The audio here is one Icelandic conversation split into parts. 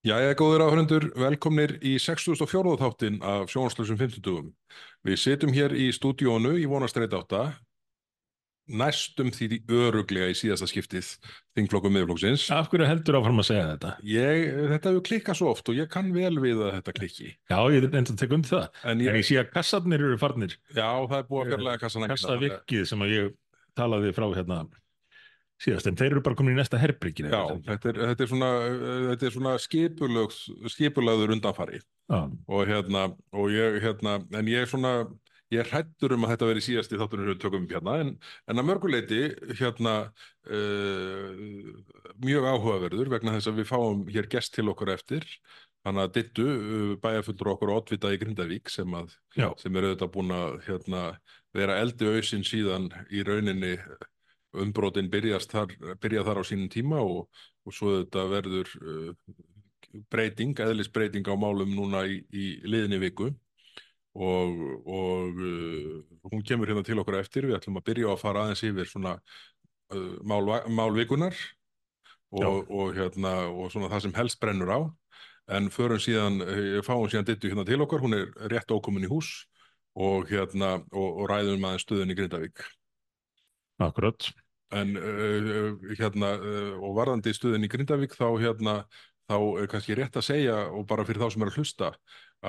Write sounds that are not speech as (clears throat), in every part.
Jæja, góðir áhörundur, velkomnir í 64. þáttin af sjónvarslösum 50. Við sitjum hér í stúdíónu í vonastrætt átta, næstum því öruglega í síðasta skiptið þingflokkum miðflokksins. Af hverju heldur áfram að segja þetta? Ég, þetta hefur klikkað svo oft og ég kann vel við að þetta klikki. Já, ég er enda að tekja undir það. En En ég, ég sé að kassarnir eru farnir. já, það er búið að fjarlæga kassan ekki. Kassavirkið sem ég talaði frá hérna síðast, en þeir eru bara komin í næsta herbryggin. Já, þetta er, þetta er svona, þetta er svona skipulög, skipulagður undanfari. Já, og hérna, og ég, hérna, en ég er svona, ég er hrættur um að þetta veri síðast í þáttunum sem við tökum upp hérna, en, en að mörguleiti, hérna, uh, mjög áhugaverður vegna þess að við fáum hér gest til okkur eftir, hann að dittu, uh, bæjarfullur okkur oddvita í Grindavík sem að, sem er auðvitað búin að, hérna, vera eldi auðsinn síðan í rauninni umbrotin byrjast þar, byrja þar á sínum tíma og, og svo þetta verður uh, breyting, eðlisbreyting á málum núna í, í liðinni viku. Og, og uh, hún kemur hérna til okkur eftir, við ætlum að byrja að fara aðeins yfir svona uh, mál, málvikunar og, og hérna og svona það sem helst brennur á. En förum síðan, eh, fáum síðan dittu hérna til okkar, hún er rétt ókomin í hús og hérna og, og ræðum aðeins stöðun í Grindavík akkurat. En uh, hérna, uh, og varðandi stuðin í Grindavík þá hérna, þá er kannski rétt að segja og bara fyrir þá sem er að hlusta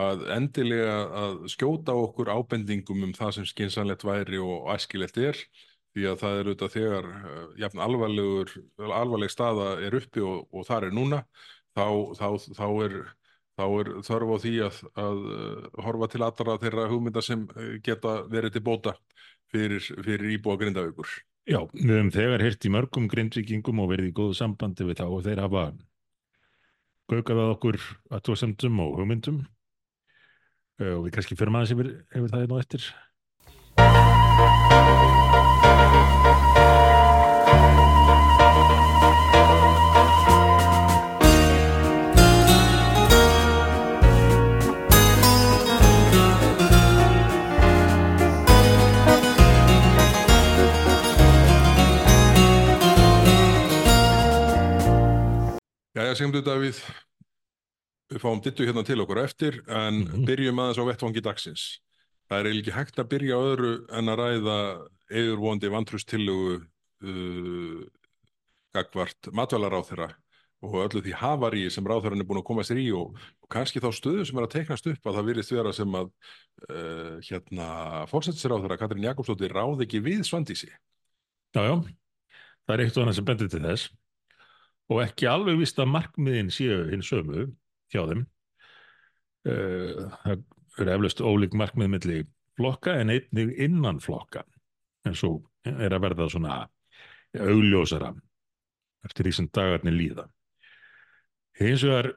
að endilega að skjóta okkur ábendingum um það sem skynsanlegt væri og æskilegt er því að það er auðvitað þegar uh, jafn alvarlegur, alvarleg staða er uppi og, og þar er núna þá, þá, þá er þá er þörf á því að, að horfa til allra þeirra hugmynda sem geta verið til bóta fyrir, fyrir íbúa Grindavíkur. Já, við höfum þegar heyrt í mörgum grindvíkingum og verið í góðu sambandi við þá og þeir hafa gaukað að okkur aðtóðsendum og hugmyndum Eh, og við kannski fyrir maður yfir, yfir það nú eftir. Jæja, segjum Davíð, við fáum dittu hérna til okkur eftir en Mhm. byrjum aðeins á vettvangi dagsins. Það er eiginlega ekki hægt að byrja á öðru en að ræða eðurvondi vantrustillögu uh, gagvart matvælaráþþeirra og öllu því hafarí sem ráþæran er búin að koma sér í og, og kannski þá stöðu sem er að teiknast upp að það virðist vera sem að uh, hérna fórsættisráþæra Katrín Jakobsdóttir ráð ekki við Svandísi. Já, já, það er eitt og annað sem bendir til þess og ekki alveg vist að markmiðin séu hinn sömu hjá þeim. Uh, það eru eflaust ólík markmið milli flokka en einnig innan flokka en svo er að verða svona augljósara eftir því sem dagarnir líða. Hins vegar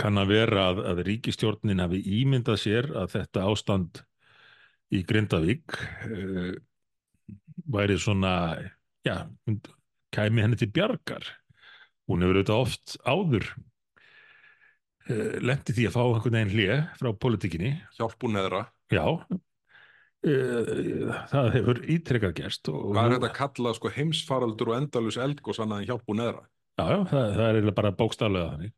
kann að vera að, að ríkistjórnin hafi ímyndað sér að þetta ástand í Grindavík uh, væri svona, já, kæmi henni til bjargar. Hún hefur auðvitað oft áður uh, lendi því að fá einhvern veginn hlje frá politikinni. Hjálpun eðra. Já, uh, það hefur ítrekkað gerst. Hvað er þetta að kalla sko, heimsfaraldur og endalus eldgós annað en hjálpun eðra? Já, já, það, það er eiginlega bara bókstaflega þannig.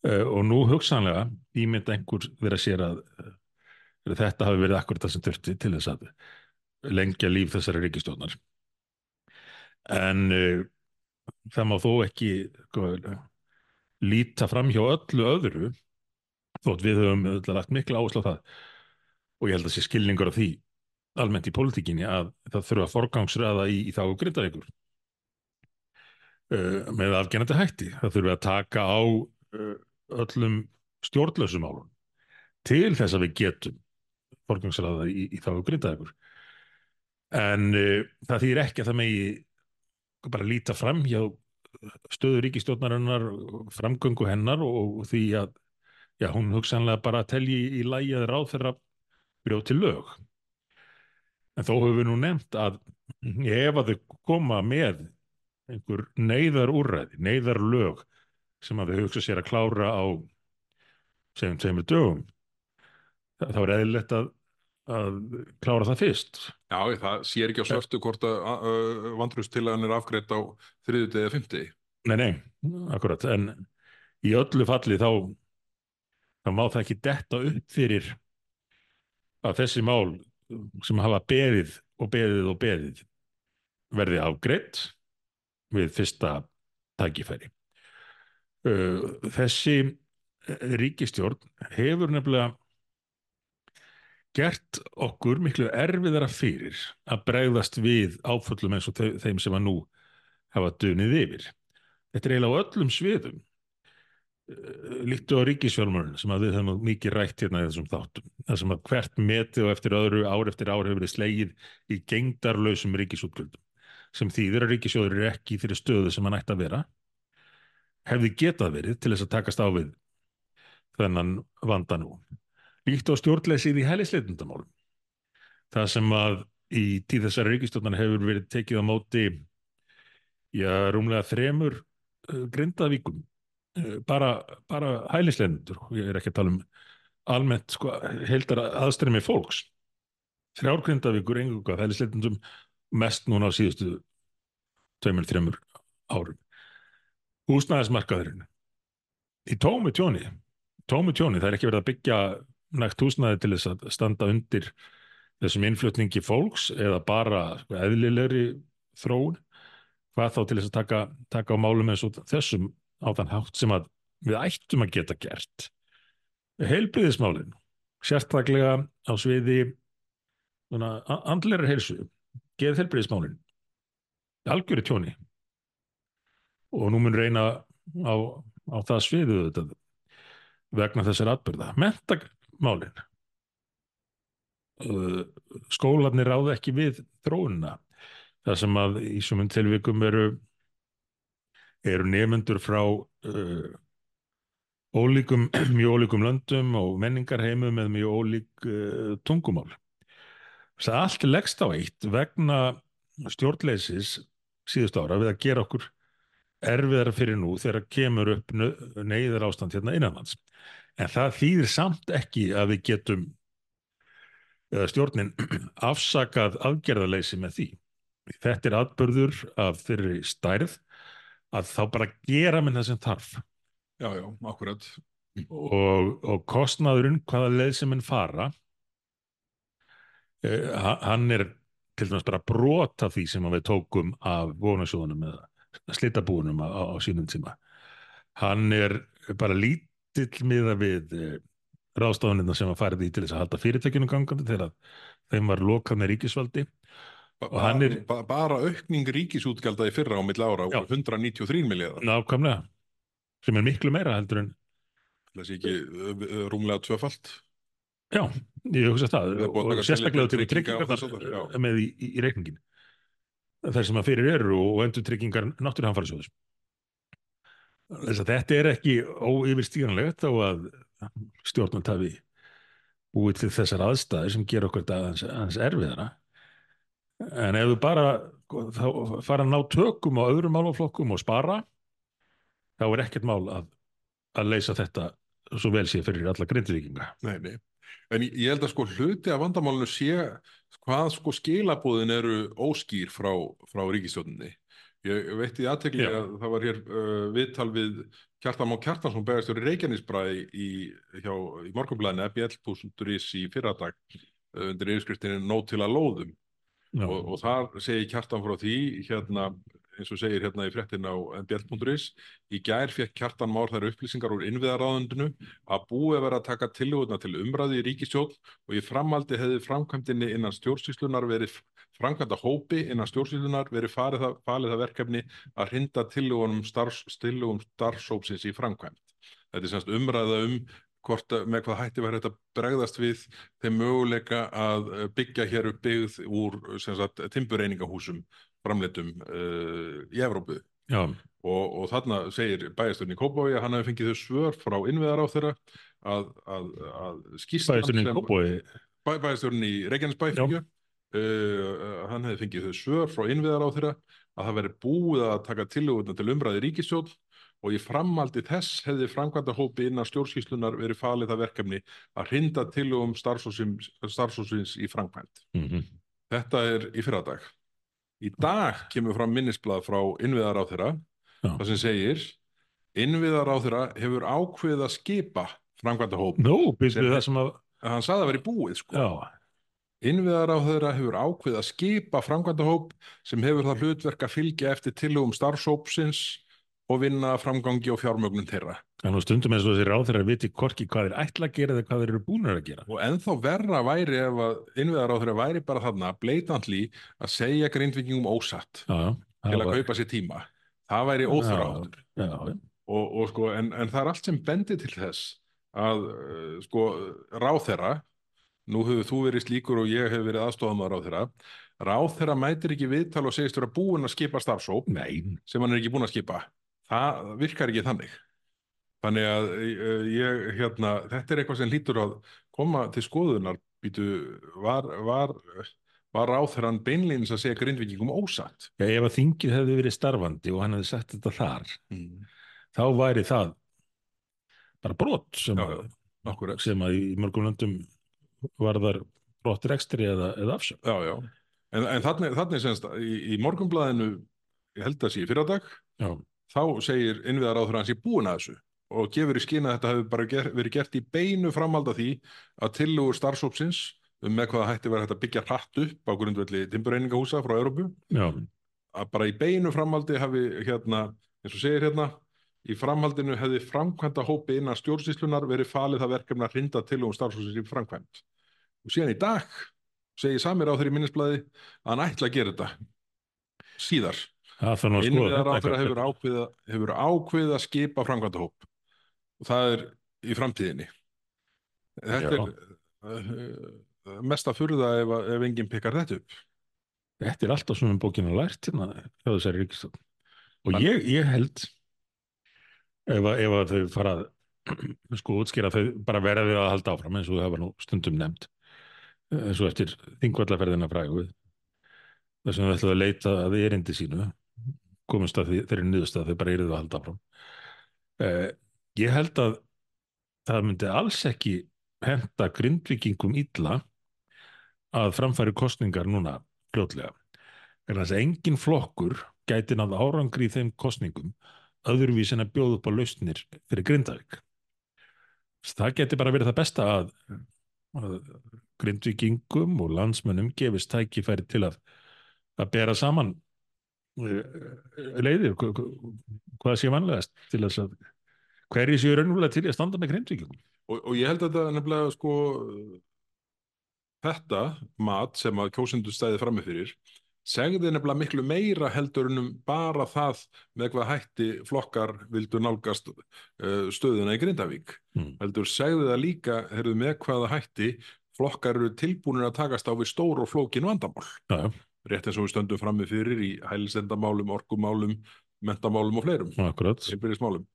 Uh, og nú hugsanlega ímynda einhver vera sér að þetta hafi verið akkurat það sem þurfti til þess að lengja líf þessari ríkistjónar. En uh, það má þó ekki sko, líta fram hjá öllu öðru þótt við höfum lagt mikla áherslu á það og ég held að sé skilningur af því almennt í pólitíkinni að það þurfa að forgangsraða í, í þá grindaríkur uh, með afgjænandi hætti. Það þurfa að taka á uh, öllum stjórnlausum álum til þess að við getum forgangsraða í, í þá grindaríkur. En uh, það þýr ekki að það megi bara líta fram hjá stöðu ríkistjórnarinnar, framgöngu hennar og því að já, hún hugsanlega bara telji í lægi að ráð þeirra brjóti lög. En þó höfum við nú nefnt að ef að þau koma með einhver neyðar úrræði, neyðar lög sem að þau hugsa sér að klára á segjum tveimur dögum, þá er eðlilegt að, að klára það fyrst. Já, það sér ekki á svörtu hvort að uh, vandrustillagan er afgreitt á þriðut eða fymti. Nei, nei, akkurat, en í öllu falli þá, þá má það ekki detta upp fyrir að þessi mál sem hafa beðið og beðið og beðið verði afgreitt við fyrsta tækifæri. Uh, Þessi ríkistjórn hefur nefnilega gert okkur miklu erfiðara fyrir að bregðast við áföllum eins og þeim sem að nú hafa dunið yfir. Þetta er eiginlega á öllum sviðum Eh, líktu á ríkisfjármörun sem að við höfum mikið rætt hérna í þessum þáttum það sem að hvert metið og eftir öðru ár eftir ár hefur verið slegið í gengdarlausum ríkisútgjöldum sem þýðir að ríkisjóður er ekki þeirri stöðu sem hann ætti að vera hefði getað verið til þess að takast á við þennan vanda nú líktu á stjórnleysið í hælisleitundamálum það sem að í tíð þessari ríkistjórnar hefur verið tekið á móti já, rúmlega þremur uh, grindavíkum uh, bara, bara hælisleitundur ég er ekki að tala um almennt sko, heildar aðstremi fólks. Þrjár grindavíkur enguga hælisleitundum mest núna á síðustu tveimur, þreimur árum. Húsnæðismarkaðurinn. Í tómi tjóni tómi tjóni, það er ekki verið að byggja nægt húsnæði til þess að standa undir þessum innflutningi fólks eða bara sko, eðlilegri þróun? Hvað þá til þess að taka, taka á málum eins og þessum á þann hátt sem við ættum að geta gert? Heilbriðismálin sérstaklega á sviði andleira heilsu geð heilbriðismálin algjöru tjóni. Og nú mun reyna á, á það sviðu þetta vegna þessar atbyrða mentamálin uh, skólanir ráða ekki við þróunina. Það sem að í sumum tilvikum eru eru nefnendur frá uh, ólíkum, (clears throat) mjög ólíkum löndum og menningarheimum með mjög ólík uh, tungumál. Það allt leggst á eitt vegna stjórnleysis síðust ára við að gera okkur erfiðara fyrir nú þegar kemur upp neyðar ástand hérna innanlands en það þýðir samt ekki að við getum eða stjórnin (clears throat) afsakað aðgerðarleysi með því. Þetta er atbörður af þeirri stærð að þá bara gera minn það sem þarf. Já, já, akkurat. og, og kostnaðurinn hvaða leið sem minn fara eh, ha- hann er til dæmis bara brot af því sem við tókum af vonasjóðunum eða slitabúunum á, á, sínum tíma. Hann er bara lítill miða við eh, ráðstafunina sem að farið í til þess að halda fyrirtækjunum gangandi þegar þeim var lokað með ríkisvaldi Ba Og hann er- ba bara aukning ríkisútgjalda í fyrra á milli ára Já. voru 193 miljardar. nákvæmlega sem er miklu meira heldur en Þessi ekki uh, uh, rúmlega tvöfalt. já, ég hugsa það Það og sérstaklega til þess tryggingar með í, í, í reikningin þar sem að fyrir eru og endur tryggingar náttúruhamfærisjóðs þess að þetta er ekki óyfirstíganlegt þó að stjórnvöld hafi búið til þessar aðstæður sem gera okkur þetta aðeins, aðeins erfiðara en ef við bara þá fara að ná tökum á öðrum málaflokkum og spara þá er ekkert mál að, að leysa þetta svo vel sé fyrir alla grindvíkinga Nei, nei. En ég held að sko hluti af vandamálinu sé hvað sko skilabúðin eru óskýr frá, frá ríkistjóninni. Ég veitti í aðtekli Já. að það var hér uh, viðtal við Kjartan Má Kjartansson beðastjóri Reykjanesbræði í, hjá, í morgunblæðinu ebl.is í fyrradag uh, undir yfirskriftinni Nót til að lóðum. Og, og þar segir Kjartan frá því hérna, eins og segir hérna í fréttin á mbl.is í gær fekk Kjartan Már þær upplýsingar úr innviðaráðundinu að búið vera að taka tillöguna til umræði í ríkistjórn og í framaldi hefði framkvæmdinni innan stjórnsýslunar verið framkvæmda hópi innan stjórnsýslunar verið farið það, falið það verkefni að hrinda tillögunum starfs, starfsópsins í framkvæmd. Þetta er semst umræða um hvort með hvað hætti var þetta bregðast við þeim möguleika að byggja hér upp byggð úr sagt, timbureiningahúsum framleitum uh, í Evrópu. Og, og þarna segir bæjasturinn í Kópavogi að hann hefði fengið þau svör frá innviðar á þeirra að, að, að skýrslan bæðisturinn Kópói bæ, bæjasturinn í Reykjanesbæ uh, hann hefði fengið þau svör frá innviðar á þeirra að það veri búið að taka tillöguna til umræði ríkistjórn og í framaldi þess hefði framkvæmda hópi innan stjórnsýslunar verið falið það verkefni að hrinda tillögum starfsósins, í framkvæmt. mm Þetta er í fyrradag. Í dag kemur fram minnisblad frá innviðar á þeirra það sem segir innviðar á þeirra hefur ákveðið að skipa framkvæmda hóp sem að, hann sagði að vera í búið sko. já, innviðar á þeirra hefur ákveðið að skipa framkvæmda hóp sem hefur það hlutverk að fylgja eftir tillögum starfsópsins og vinna að framgangi og fjármögnun þeirra. En nú stundum eins og þessi ráþeirra viti hvorki hvað þeir ætla að gera eða hvað þeir eru búinir að gera. og ennþá verra væri ef að innviðar á þeirra væri bara þarna bleitantli að segja grindvikingum ósatt Já, já. til að var- kaupa sér tíma. Það væri og sko, en, en það er allt sem bendir til þess að uh, sko, ráþerra nú hefur þú verið slíkur og ég hefur verið aðstofamaður ráþerra ráþerra mætir ekki viðtal og segist vera búin að skipa starfsóp Nei, sem hann er ekki búin að skipa það virkar ekki þannig þannig að uh, ég, hérna, þetta er eitthvað sem hlýtur að koma til skoðunar býtu, var, var, var ráþerran beinleins að segja grindvikingum ósatt já, ef að þingið hefði verið starfandi og hann hefði sett þetta þar, mm. þá væri það bara brot sem, Já, að, sem að í mörgum löndum varðar brott rekstri eða, eða afsöp. Já, já. En, en þannig, þannig semst, í, í morgunblæðinu, ég held að sé í fyrradag, Já, þá segir innviðar áður hans í búin að þessu og gefur í skina að þetta hefur bara ger, verið gert í beinu framhald af því að tillögur starfsópsins um með hvaða hætti verið hægt að byggja hratt upp á grundvelli timbureiningahúsa frá Európu, að bara í beinu framhaldi hafi hérna, eins og segir hérna, í framhaldinu hefði framkvæmda hópi innan stjórnsýslunar verið falið það verkefni að hrinda tillögum starfsópsins í framkvæmt. Og síðan í dag segir Samir á þeirri minnisblæði að hann ætla að gera þetta síðar. Það þarf nú að skoða Innviðar á þetta. þeirra hefur hefur ákveða að skipa framkvæmda hóp og það er í framtíðinni. Þetta Já. er uh, mesta furða ef, að- ef enginn pikkar þetta upp. Þetta er alltaf svona um bókina lært hérna hjá þessari ríkistöld. Og ég, ég held ef, að- ef að þau fara að (clears throat) sko útskýra þau bara verða við að halda áfram eins og þau hafa nú stundum nefnd eins og eftir þingvallaferðina frægu þess að þau ætlaðu að leita að erindi sínu komist að því, þeirri niðurst að þau bara eruðu að halda áfram eh, ég held að það myndi alls ekki henda grindvikingum illa að framfæri kostningar núna fljótlega. Er þess að engin flokkur gæti náð árangri í þeim kostningum öðruvís en að bjóða upp á lausnir fyrir Grindavík. Það geti bara verið það besta að, að Grindvíkingum og landsmönnum gefist tækifæri til að, að bera saman leiðir, hva- hva- hvað sé vanlegast til þess að hverju séu raunverulega til að standa með Grindvíkingum. Og, og ég held að þetta nefnilega sko þetta mat sem að kjósendur stæði frammi fyrir segði nefnilega miklu meira heldur en um bara það með hvað hætti flokkar vildu nálgast uh, stöðuna í Grindavík. Mm. Heldur segði það líka, með hvaða hætti flokkar eru tilbúinir að takast á við stór og flókin vandamál. Já, já, Rétt eins og við stöndum frammi fyrir í hælsendamálum, orkumálum, mentamálum og fleirum, akkurat. heilbyrðismálum.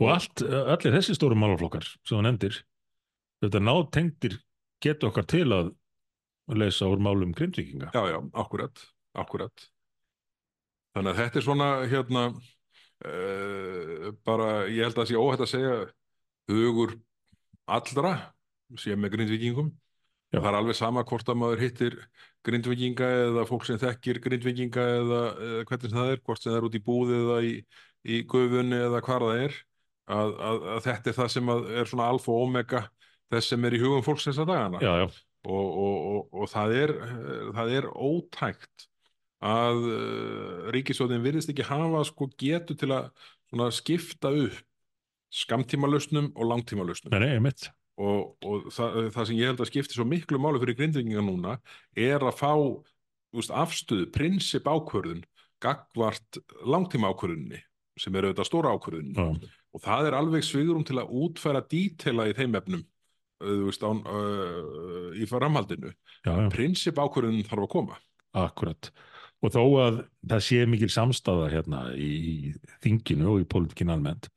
Og allt, allir þessi stóru málaflokkar sem þú nefndir, þetta nátengdir getur okkar til að leysa úr málum grindvíkinga. Já, já, akkurat, akkurat. Þannig að þetta er svona, hérna, uh, bara, ég held að það sé óhætt að segja hugur allra sé með grindvikingum. Já. Það er alveg sama hvort að maður hittir grindvikinga eða fólk sem þekkir grindvikinga eða, eða hvernig það er, hvort sem það er út í búði eða í, í gufunni eða hvar það er, að, að, að þetta er það sem er svona alfa og omega þess sem er í hugum fólks þessa dagana Já, já, og, og, og, og það, er, eh, það er ótækt að uh, ríkisjóðin virðist ekki hafa sko getu til að skipta upp skamtímalösnum og langtímalösnum nei, nei, mitt. Og, og það, það sem ég held að skipti svo miklu máli fyrir grindvinginga núna er að fá úst, afstöðu, prinsip ákvörðun gagvart langtíma ákvörðunni sem er auðvitað stóra ákvörðunni Já, og það er alveg svigurum til að útfæra dítela í þeim efnum þú veist, án, uh, í framhaldinu. Já, já, prinsip ákvörðun þarf að koma. Akkurat. Og þó að það sé mikil samstaða hérna í, í þinginu og í pólitíkin almennt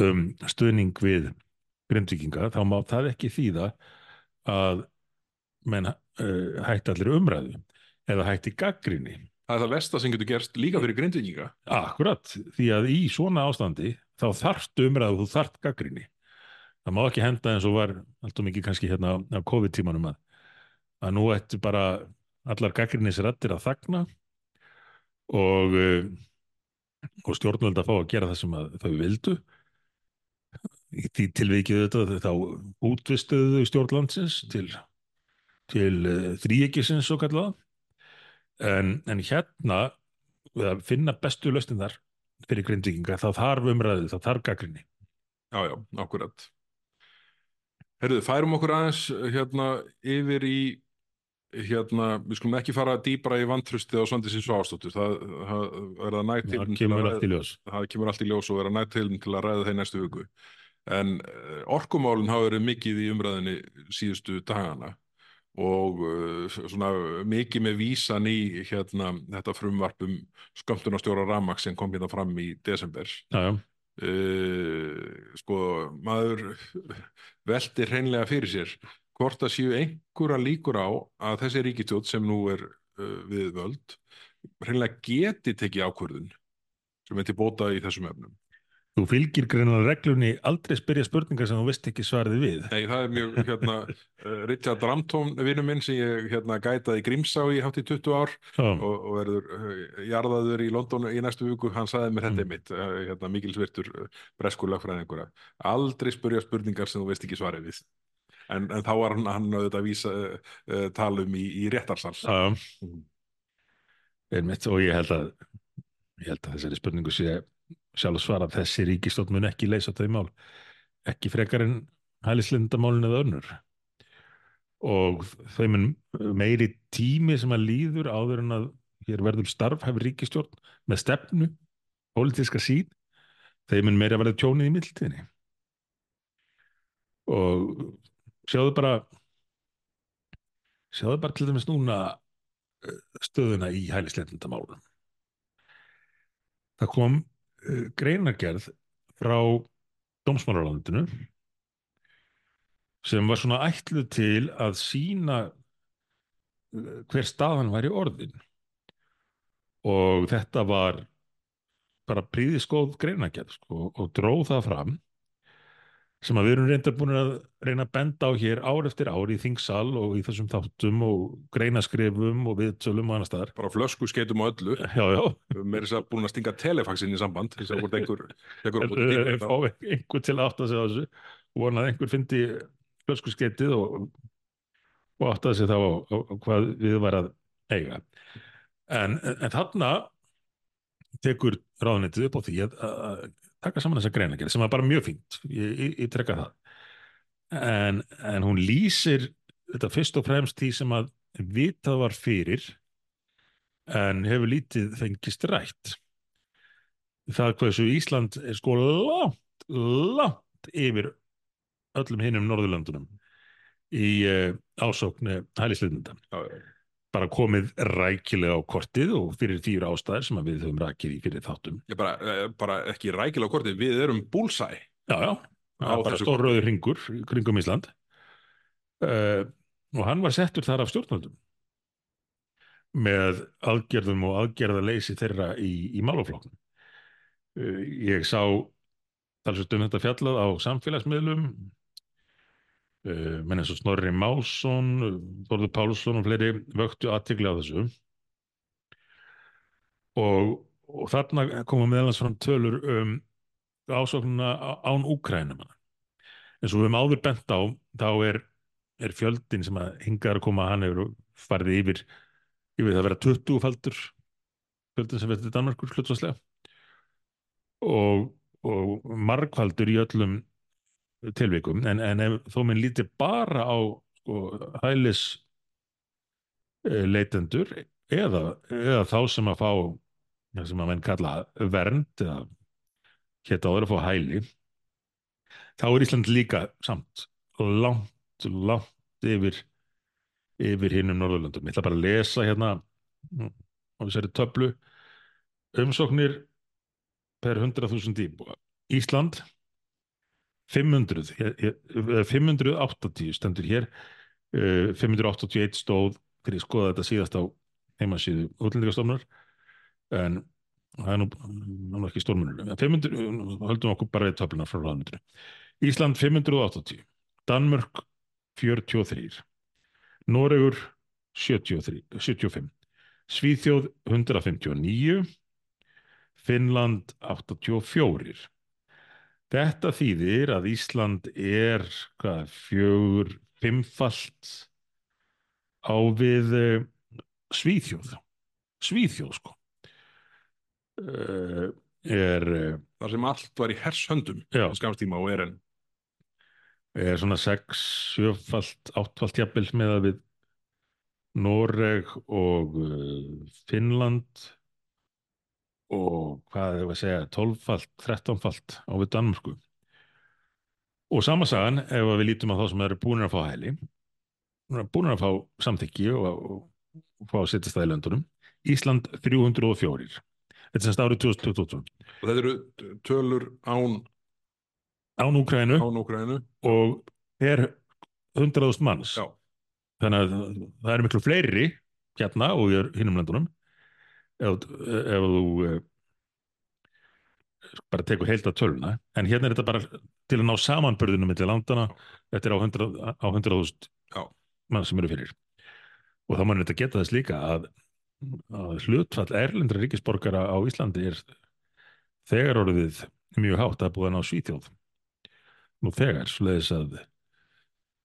um stuðning við grindvíkinga, þá má það ekki þýða að menn uh, hætti allir umræðu eða hætti gaggrinni. það er það versta sem getur gerst líka fyrir grindvikinga Akkurat, því að í svona ástandi þá þarftu umræðu og þú þarft gaggrinni. Það má ekki henda eins og var alltaf mikið kannski hérna á COVID-tímanum að, að nú ættu bara allar gaggrinnisrættir að þagna og uh, og stjórnvöld að fá að gera það sem að þau vildu í því tilvikið þetta þá útvistuðu stjórnlandsins til, til uh, þríekisins og kallaða en, en hérna við að finna bestu löstinnar fyrir grindvikinga þá þarf umræðu, þá þarf gaggrinni Já, já, akkurat. Herruðu, færum okkur aðeins hérna yfir í, hérna, við skulum ekki fara dýbra í vantrustið á Svandisins ástóttur. Það, það er að nægt til það kemur allt í ljós það kemur allt í ljós og er að nægt til til að ræða þeir næstu viku. En uh, orkumálun hafa verið mikið í umræðinni síðustu dagana og uh, svona mikið með vísan í hérna þetta frumvarpum skömmtunarstjóra Ramax sem kom hérna fram í desember. Uh, sko, maður veltir hreinlega fyrir sér hvort að séu einhverja líkur á að þessi ríkistjótt sem nú er uh, við völd hreinlega geti tekið ákvörðun sem er til bóta í þessum efnum. Þú fylgir greinalega reglunni aldrei spyrja spurningar sem þú veist ekki svarið við Nei, það er mjög, hérna, uh, (laughs) Richard Ramtón, vinnu minn sem ég hérna gætaði Grímsá í hátt í 20 ár og, og verður uh, jarðaður í London í næstu viku, hann sagði mér þetta Mm. mitt, uh, hérna, mikilsvirtur uh, breskur lagfræðingur að aldrei spurja spurningar sem þú veist ekki svarið við. En, en þá var hann, hann auðvitað að vísa uh, talum í, í réttarsal. já, Mhm. einmitt og ég held að ég held að þessari spurningu sé sjálf svara að þessi ríkistótt mun ekki leysa þau mál. Ekki frekar en hælislindamálin eða önnur. Og þau mun meiri tími sem að líður áður en að hér verður starfhæfi ríkistjórn með stefnu, pólitíska sín þeim mun meira verða tjónið í mildinni og sjáðu bara sjáðu bara til dæmis núna eh, stöðuna í hælislindamálum það kom greinargerð frá dómsmálaráðundinu sem var svona ætluð til að sína uh, hver staðan væri orðin. Og þetta var bara príðiskóð greinargerð sko, og dróð það fram sem að við erum reyndar búin að reyna að benda á hér ár eftir ár í þingsal og í þessum þáttum og greinaskrifum og viðtölum og annars staðar. Bara flösku skeitum og öllu, Já, já, er þess að búin að stinga telefaxinn í samband, þess að hvort einhver (laughs) fá einhver til að átta sig á þessu vonað einhver fyndi flöskuskeitið og, og áttaði sig þá á, á, á hvað við var að eiga. En, en þarna tekur ráðunetið upp á því að, að taka saman þessa greinagerð sem var bara mjög fínt ég, ég, ég trekka það en, en hún lýsir þetta fyrst og fremst því sem að vitað var fyrir en hefur lítið fengist rætt það hversu Ísland er sko langt, langt yfir öllum hinnum Norðurlöndunum í uh, ásókn hælisleitenda. Já, já. Bara komið rækilega á kortið og fyrir þýra ástæðir sem við höfum rækið í fyrir þáttum. Ég bara, eh, bara ekki rækilega á kortið, við erum búlsæ. Já, já, Á bara þessu stór rauður ringur kringum Ísland uh, og hann var settur þar af stjórnvöldum með aðgerðum og aðgerðaleysi þeirra í, í málafloknum. Uh, ég sá talsveit um þetta fjallað á samfélagsmiðlum menn eins og Snorri Málsson Þorður Pálsson og fleiri vöktu aðtikli á þessu. Og, og þarna koma meðalans fram tölur um ásóknuna án Úkrænum eins og við höfum áður bent á þá er, er fjöldin sem að hingað er að koma hann hefur farið yfir yfir það að vera 20 faldur fjöldin sem verður Danmarkur hlutvarslega og, og margfaldur í öllum tilvikum en, en ef þó minn líti bara á sko, hælis leitendur eða, eða þá sem að fá sem að menn kalla vernd eða hétt áður að fá hæli þá er Ísland líka samt langt, langt yfir yfir hinnum Norðurlöndum. Ég ætla bara að lesa hérna á þessari töflu umsóknir per 100.000 íbúa. Ísland 500 eh, eh, 580 stendur hér. Eh, 581 stóð fyrir að skoða þetta síðast á heimasíðu útlendingastofnar en það er nú, nú ekki stórmunur. 500, höldum okkur bara við töflunar frá ráðnutinu. Ísland 580 Danmörk 43 Noregur 73, 75 Svíþjóð 159 Finnland 84. Þetta þýðir að Ísland er hvað, fjögur, fimmfalt á við uh, Svíþjóð. Svíþjóð, sko. Uh, er, uh, þar sem allt var í hershöndum já, skamstíma og er enn er svona sex, sjöfalt, áttfalt jafnvel með að við Noreg og Finnland og hvað er að segja, tólffalt, þrettánfalt á við Danmörku. Og sama sagan ef við lítum á þá sem eru búin að fá hæli, búin að fá samþykki og, og, og fá að setja það í löndunum, Ísland 304. Þetta er semst árið 2022. og þetta eru tölur án, Án Úkrænu án Úkrænu og er 100.000 manns. já, Þannig að það eru miklu fleiri hérna og í hinnum löndunum ef, ef þú eh, bara tekur heilt að töluna en hérna er þetta bara til að ná samanbörðinu millir landana, þetta er á 100 á 100.000 Já. mann sem eru fyrir. Og þá mann þetta geta þess líka að, að hlutfall erlendra ríkisborgara á Íslandi er þegar orðið mjög hátt að búið að ná Svíþjóð. Nú þegar, svoleiðis að,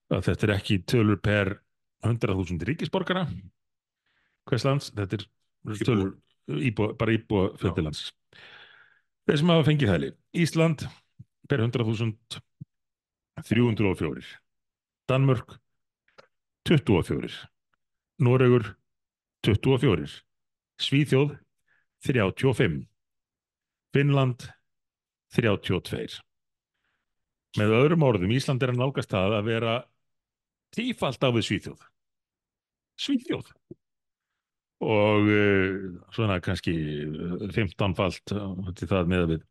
að þetta er ekki tölur per 100.000 ríkisborgara. Hvers lands, þetta er tölur, íbúa, bara íbúa fjöldilands þeir sem hafa fengið hæli. Ísland per 100.000 304 Danmörk 24 Noregur 24 Svíþjóð 35 Finnland 32 með öðrum orðum Ísland er að nálgast það að vera tífalt á við Svíþjóð. Svíþjóð og uh, svona kannski 15-falt til það með við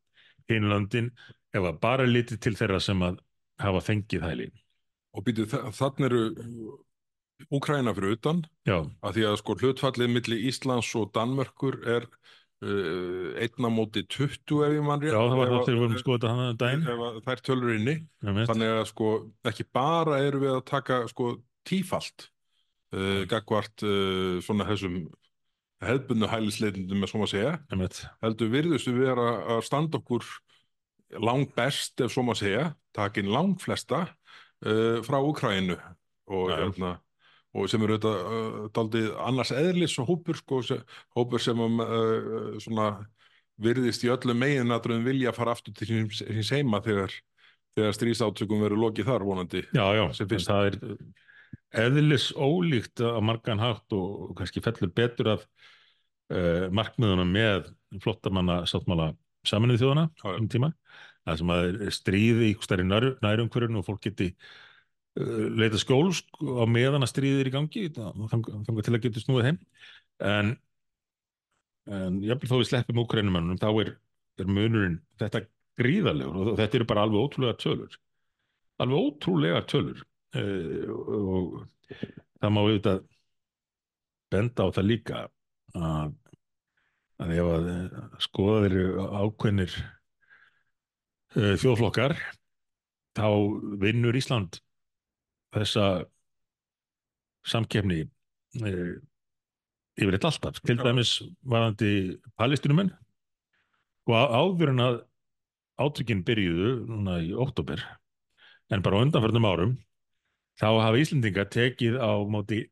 hinlöndin ef að bara litið til þeirra sem að hafa fengið hæli og býtu þannig eru Úkræna fyrir utan já, að því að sko hlutfallið milli Íslands og Danmörkur er uh, einna móti 20 ef ég mann rétt. Já það var það að- þegar við vorum að skoða þetta hann að daginn. Ef að þær tölur inni. Þannig að sko ekki bara eru við að taka sko tífalt uh, gagvart uh, svona þessum hefðbundu hælisleitundum með svona að segja. Einmitt. heldur virðustu við vera að standa okkur langt best ef svo maður segja takin langt flesta uh, frá Ukrænu og, hérna, og sem eru þetta daldið annars eðlis og hópur sko, se, hópur sem um, svona virðist í öllum megin aðröðum vilja fara aftur til síns heima þegar, þegar stríðsátökum verður lokið þar vonandi. Já, já, það er eðlis ólíkt á margan hátt og kannski fellur betur af uh, markmiðunum með flottamanna sáttmála saminuð þjóðana um tíma. Það sem að stríði í stærri nær, nærumhverjun og fólk geti uh, leita skjóls á meðan að stríði er í gangi þannig til að geta snúið heim. En, en jafnvel þó við sleppum úkrænumannum þá er, er munurinn þetta gríðalegur og þetta eru bara alveg ótrúlega tölur. Alveg ótrúlega tölur og það má auðvitað benda á það líka að, að ef að eh, skoða þeir ákveðnir uh, þjóðflokkar þá vinnur Ísland þessa samkeppni uh, yfir eitt alltaf. Til dæmis varandi palestinumenn og áður en að átökin byrjuðu núna í óttúber en bara undanförnum árum þá hafa Íslendingar tekið á móti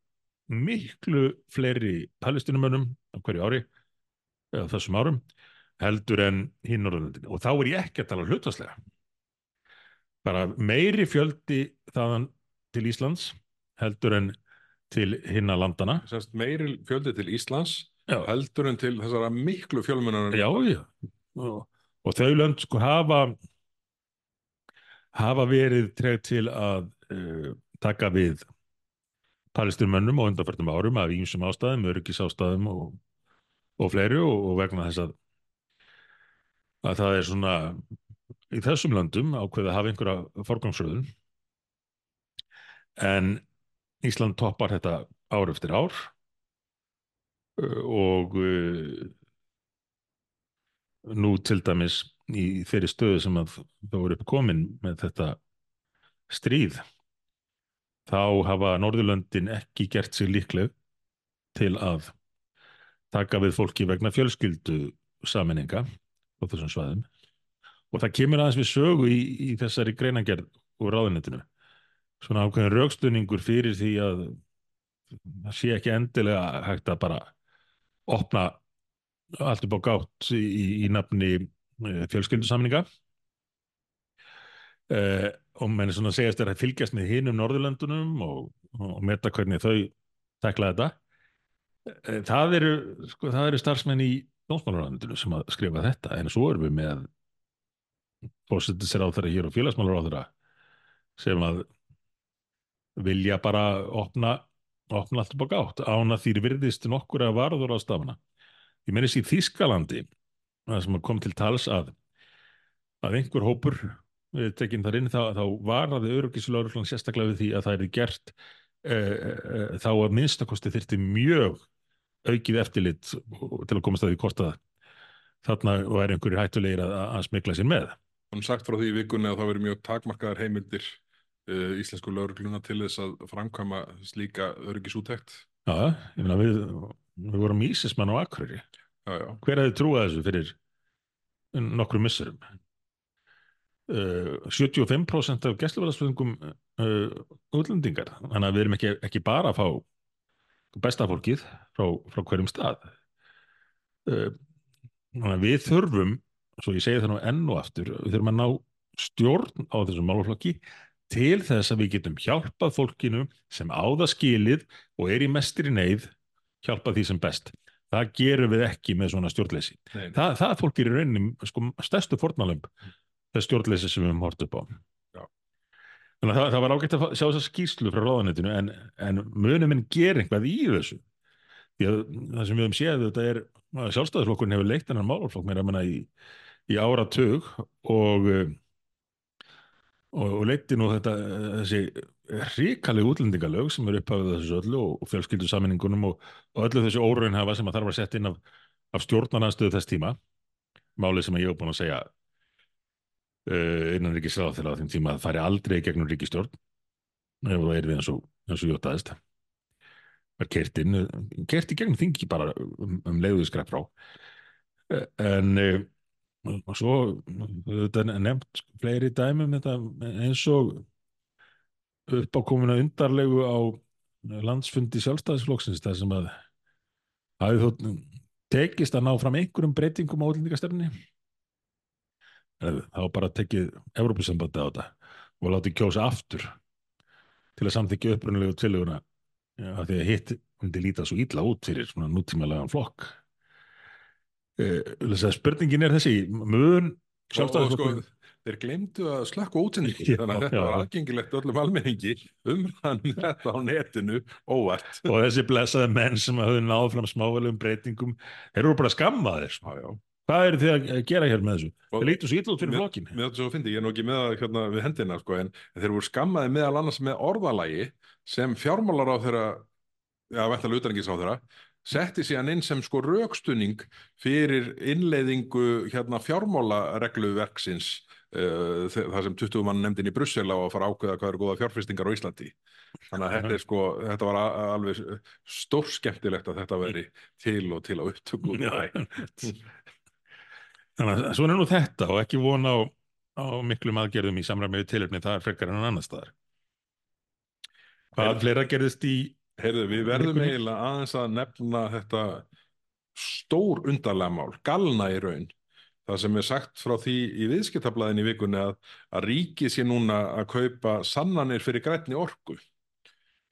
miklu fleiri palestinumönnum á hverju ári eða þessum árum heldur en hinn Norðurlöndin. Og þá er ég ekki að tala hlutvarslega bara meiri fjöldi þaðan til Íslands heldur en til hinna landana semst meiri fjöldi til Íslands já, heldur en til þessara miklu fjölmunar já, já. Og, og þau lönd sko hafa hafa verið treg til að uh, taka við palestinumönnum á undanförnum árum af ímsum ástæðum, öryggisástæðum og, og fleiri og, og vegna þess að að það er svona í þessum löndum ákveðið að hafa einhverja forgangsröðun. En Ísland toppar þetta ár eftir ár og uh, nú til dæmis í þeirri stöðu sem að það voru upp komin með þetta stríð þá hafa Norðurlöndin ekki gert sig líkleg til að taka við fólki vegna fjölskyldu saminninga á þessum svæðum. Og það kemur aðeins við sögu í, í þessari greinagerð úr ráðunetinu svona ákveðin raukstunningur fyrir því að það sé ekki endilega hægt að bara opna allt upp á gátt í, í nafni fjölskyldusamninga uh, og menn svona segjast er að fylgjast með hinum Norðurlöndunum og, og metta hvernig þau tekla þetta. Uh, það eru, sko, það eru starfsmenn í Dómsmálaráðundinu sem að skrifa þetta en svo erum við með fórsettis er á þeirra hér og félagsmálaráðura sem að vilja bara opna, opna allt upp á gátt ána þýr virðist nokkur að varður á stafna ég meðist í Þískalandi sem kom til tals að að einhver hópur tekinn þar inn þá, þá varaði öryggislauruglan sérstaklega við því að það er gert uh, uh, þá að minnstakosti þyrti mjög aukið eftirlit til að komast að því að þarna er einhverju hættulegir að, að smikla sér með. Hann sagt frá því í vikunni að það veri mjög takmarkaðar heimildir uh, íslensku laurugluna til þess að framkvæma slíka öryggisútækt. Já, ég meina við, við vorum ísismann á Akureyri. Já, já. Hver hefði trúað þessu fyrir nokkru missurum? Uh, 75% af gæsluverðarsfjöðungum uh, útlendingar. Þannig að við erum ekki, ekki bara að fá besta fólkið frá, frá hverjum stað. Uh, við þurfum svo ég segi það nú enn og aftur við þurfum að ná stjórn á þessum málflokki til þess að við getum hjálpað fólkinu sem á það skilið og er í mestir í neyð hjálpað því sem best. Það gerum við ekki með svona stjórnleysi. Þa, það fólk er í rauninni sko, stærstu fornalömb þess stjórnleysi sem við höfum hort upp á. Já. Þannig að það, það var ágætt að sjá þessa skýslu frá ráðanetinu en, en munum minn ger einhvað í þessu. Því að það sem við höfum séð þetta er að sjálfstæðisflokkurinn hefur leikt hennar málflokk meira menna í, í áratug og, og, og leitti nú þetta þessi ríkalið útlendingalög sem eru upphafið þessu öllu og, og fjölskyldu saminningunum og öllu þessu óraun hafa sem að þarf að setja inn af, af stjórnarnarstöðu þess tíma. Málið sem ég hef búin að segja Uh, innan ríkisráð þegar á þeim tíma að það fari aldrei gegnum ríkistjórn ef það er við eins og, og jótaðist var kert inn kert í gegnum þingi bara um, um leiðuðu skrepp frá. Uh, en uh, og svo þetta er nefnt fleiri dæmum eins og uppákomuna undarlegu á landsfundi sjálfstæðisflokksins það sem að hafið þó tekist að ná fram einhverjum breytingum á útlendingastarfinni þá bara tekið Európusambandi á þetta og látið kjósa aftur til að samþykja upprunulegu tviluguna af því að hitt hundi líta svo ítla út fyrir svona nútímalega flokk. Uh, spurningin er þessi mun sjálfstæðisflokkur sko, þeir glemdu að slakka útsendingi þannig að þetta var aðgengilegt öllum almenningi umræðan þetta á netinu óvart. Og þessi blessaði menn sem hafði náð fram smávelum breytingum þeir eru bara skammaðir. Já, já Hvað eru þið að gera hér með þessu? Það lítur svo ítlut fyrir flokkin. Mér þetta svo fyndi, ég er nú ekki með það hérna, við hendina, sko, en þeir voru skammaði meðal annars með orðalagi sem fjármálar á þeirra, já, vettalega utanengis á þeirra, setti síðan inn sem sko raukstunning fyrir innleiðingu hérna, fjármálaregluverksins uh, það sem 20 mann nefndin í Brussel á að fara ákveða hvað eru góða fjárfestingar á Íslandi. Þannig að þetta er sko, þetta var alveg stórskemmtilegt að þetta veri til og til á upptöku. Þannig að svona nú þetta og ekki vona á, á miklum aðgerðum í samræmiðu tilöfni það er frekar en annar staðar. Hvað fleira gerðist í... Heyrðu, við verðum eiginlega aðeins að nefna þetta stór undarlega mál, galna í raun. Það sem er sagt frá því í viðskiptablaðin í vikunni að, að ríki sé núna að kaupa sannanir fyrir grætni orku.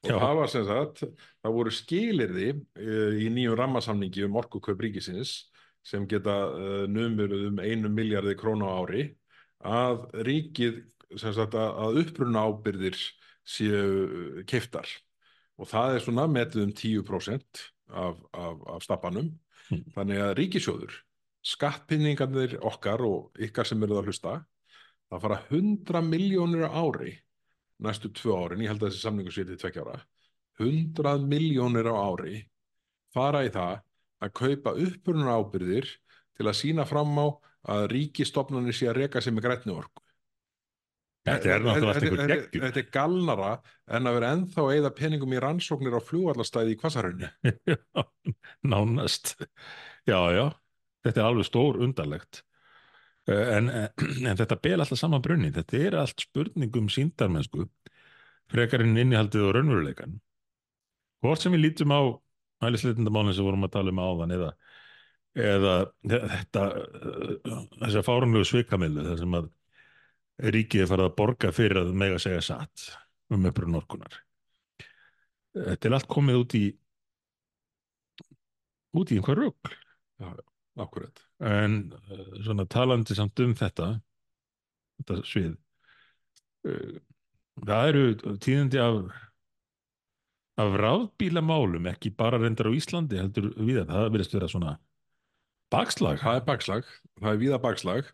Og Já. það var sem sagt, það voru skilirði uh, í nýjum rammasamningi um orkukaup ríkisins sem geta uh, numur um einu miljardi krónu ári að ríkið sagt, að uppruna ábyrðir séu keiftar og það er svona metið um 10% af, af, af stappanum mm. þannig að ríkisjóður skattpinningarnir okkar og ykkar sem eru það að hlusta það fara 100 miljónir ári næstu tvö árin, ég held að þessi samningu sé til tvekkjára 100 miljónir á ári fara í það að kaupa upprunar ábyrðir til að sína fram á að ríkistofnunni sé að reyka sem er grætni orku. Þetta er náttúrulega alltaf einhver geggjum. Þetta er galnara en að vera enþá eða peningum í rannsóknir á fljóallastæði í kvasarhönni. (laughs) Nánast. Já, já. Þetta er alveg stór undarlegt. Eh, En, (clears throat) en þetta ber alltaf saman brunni. Þetta er allt spurning um síndarmennsku, frekarinn innihaldið og raunveruleikan. Hvort sem við lítum á hælisleitindamálinn sem vorum að tala um áðan eða, eða þetta, eh, þessa fárunlegu svikamillu þar sem að ríkið er farið að borga fyrir að mega segja satt um upprunn orkunar. Þetta er allt komið út í út í einhver rugg. Akkurat. En uh, svona talandi samt um þetta, þetta svið, uh, það eru tíðindi af, af rafbílamálum, ekki bara reyndar á Íslandi, heldur við að það verðist vera svona bakslag. Það er bakslag, það er víða bakslag,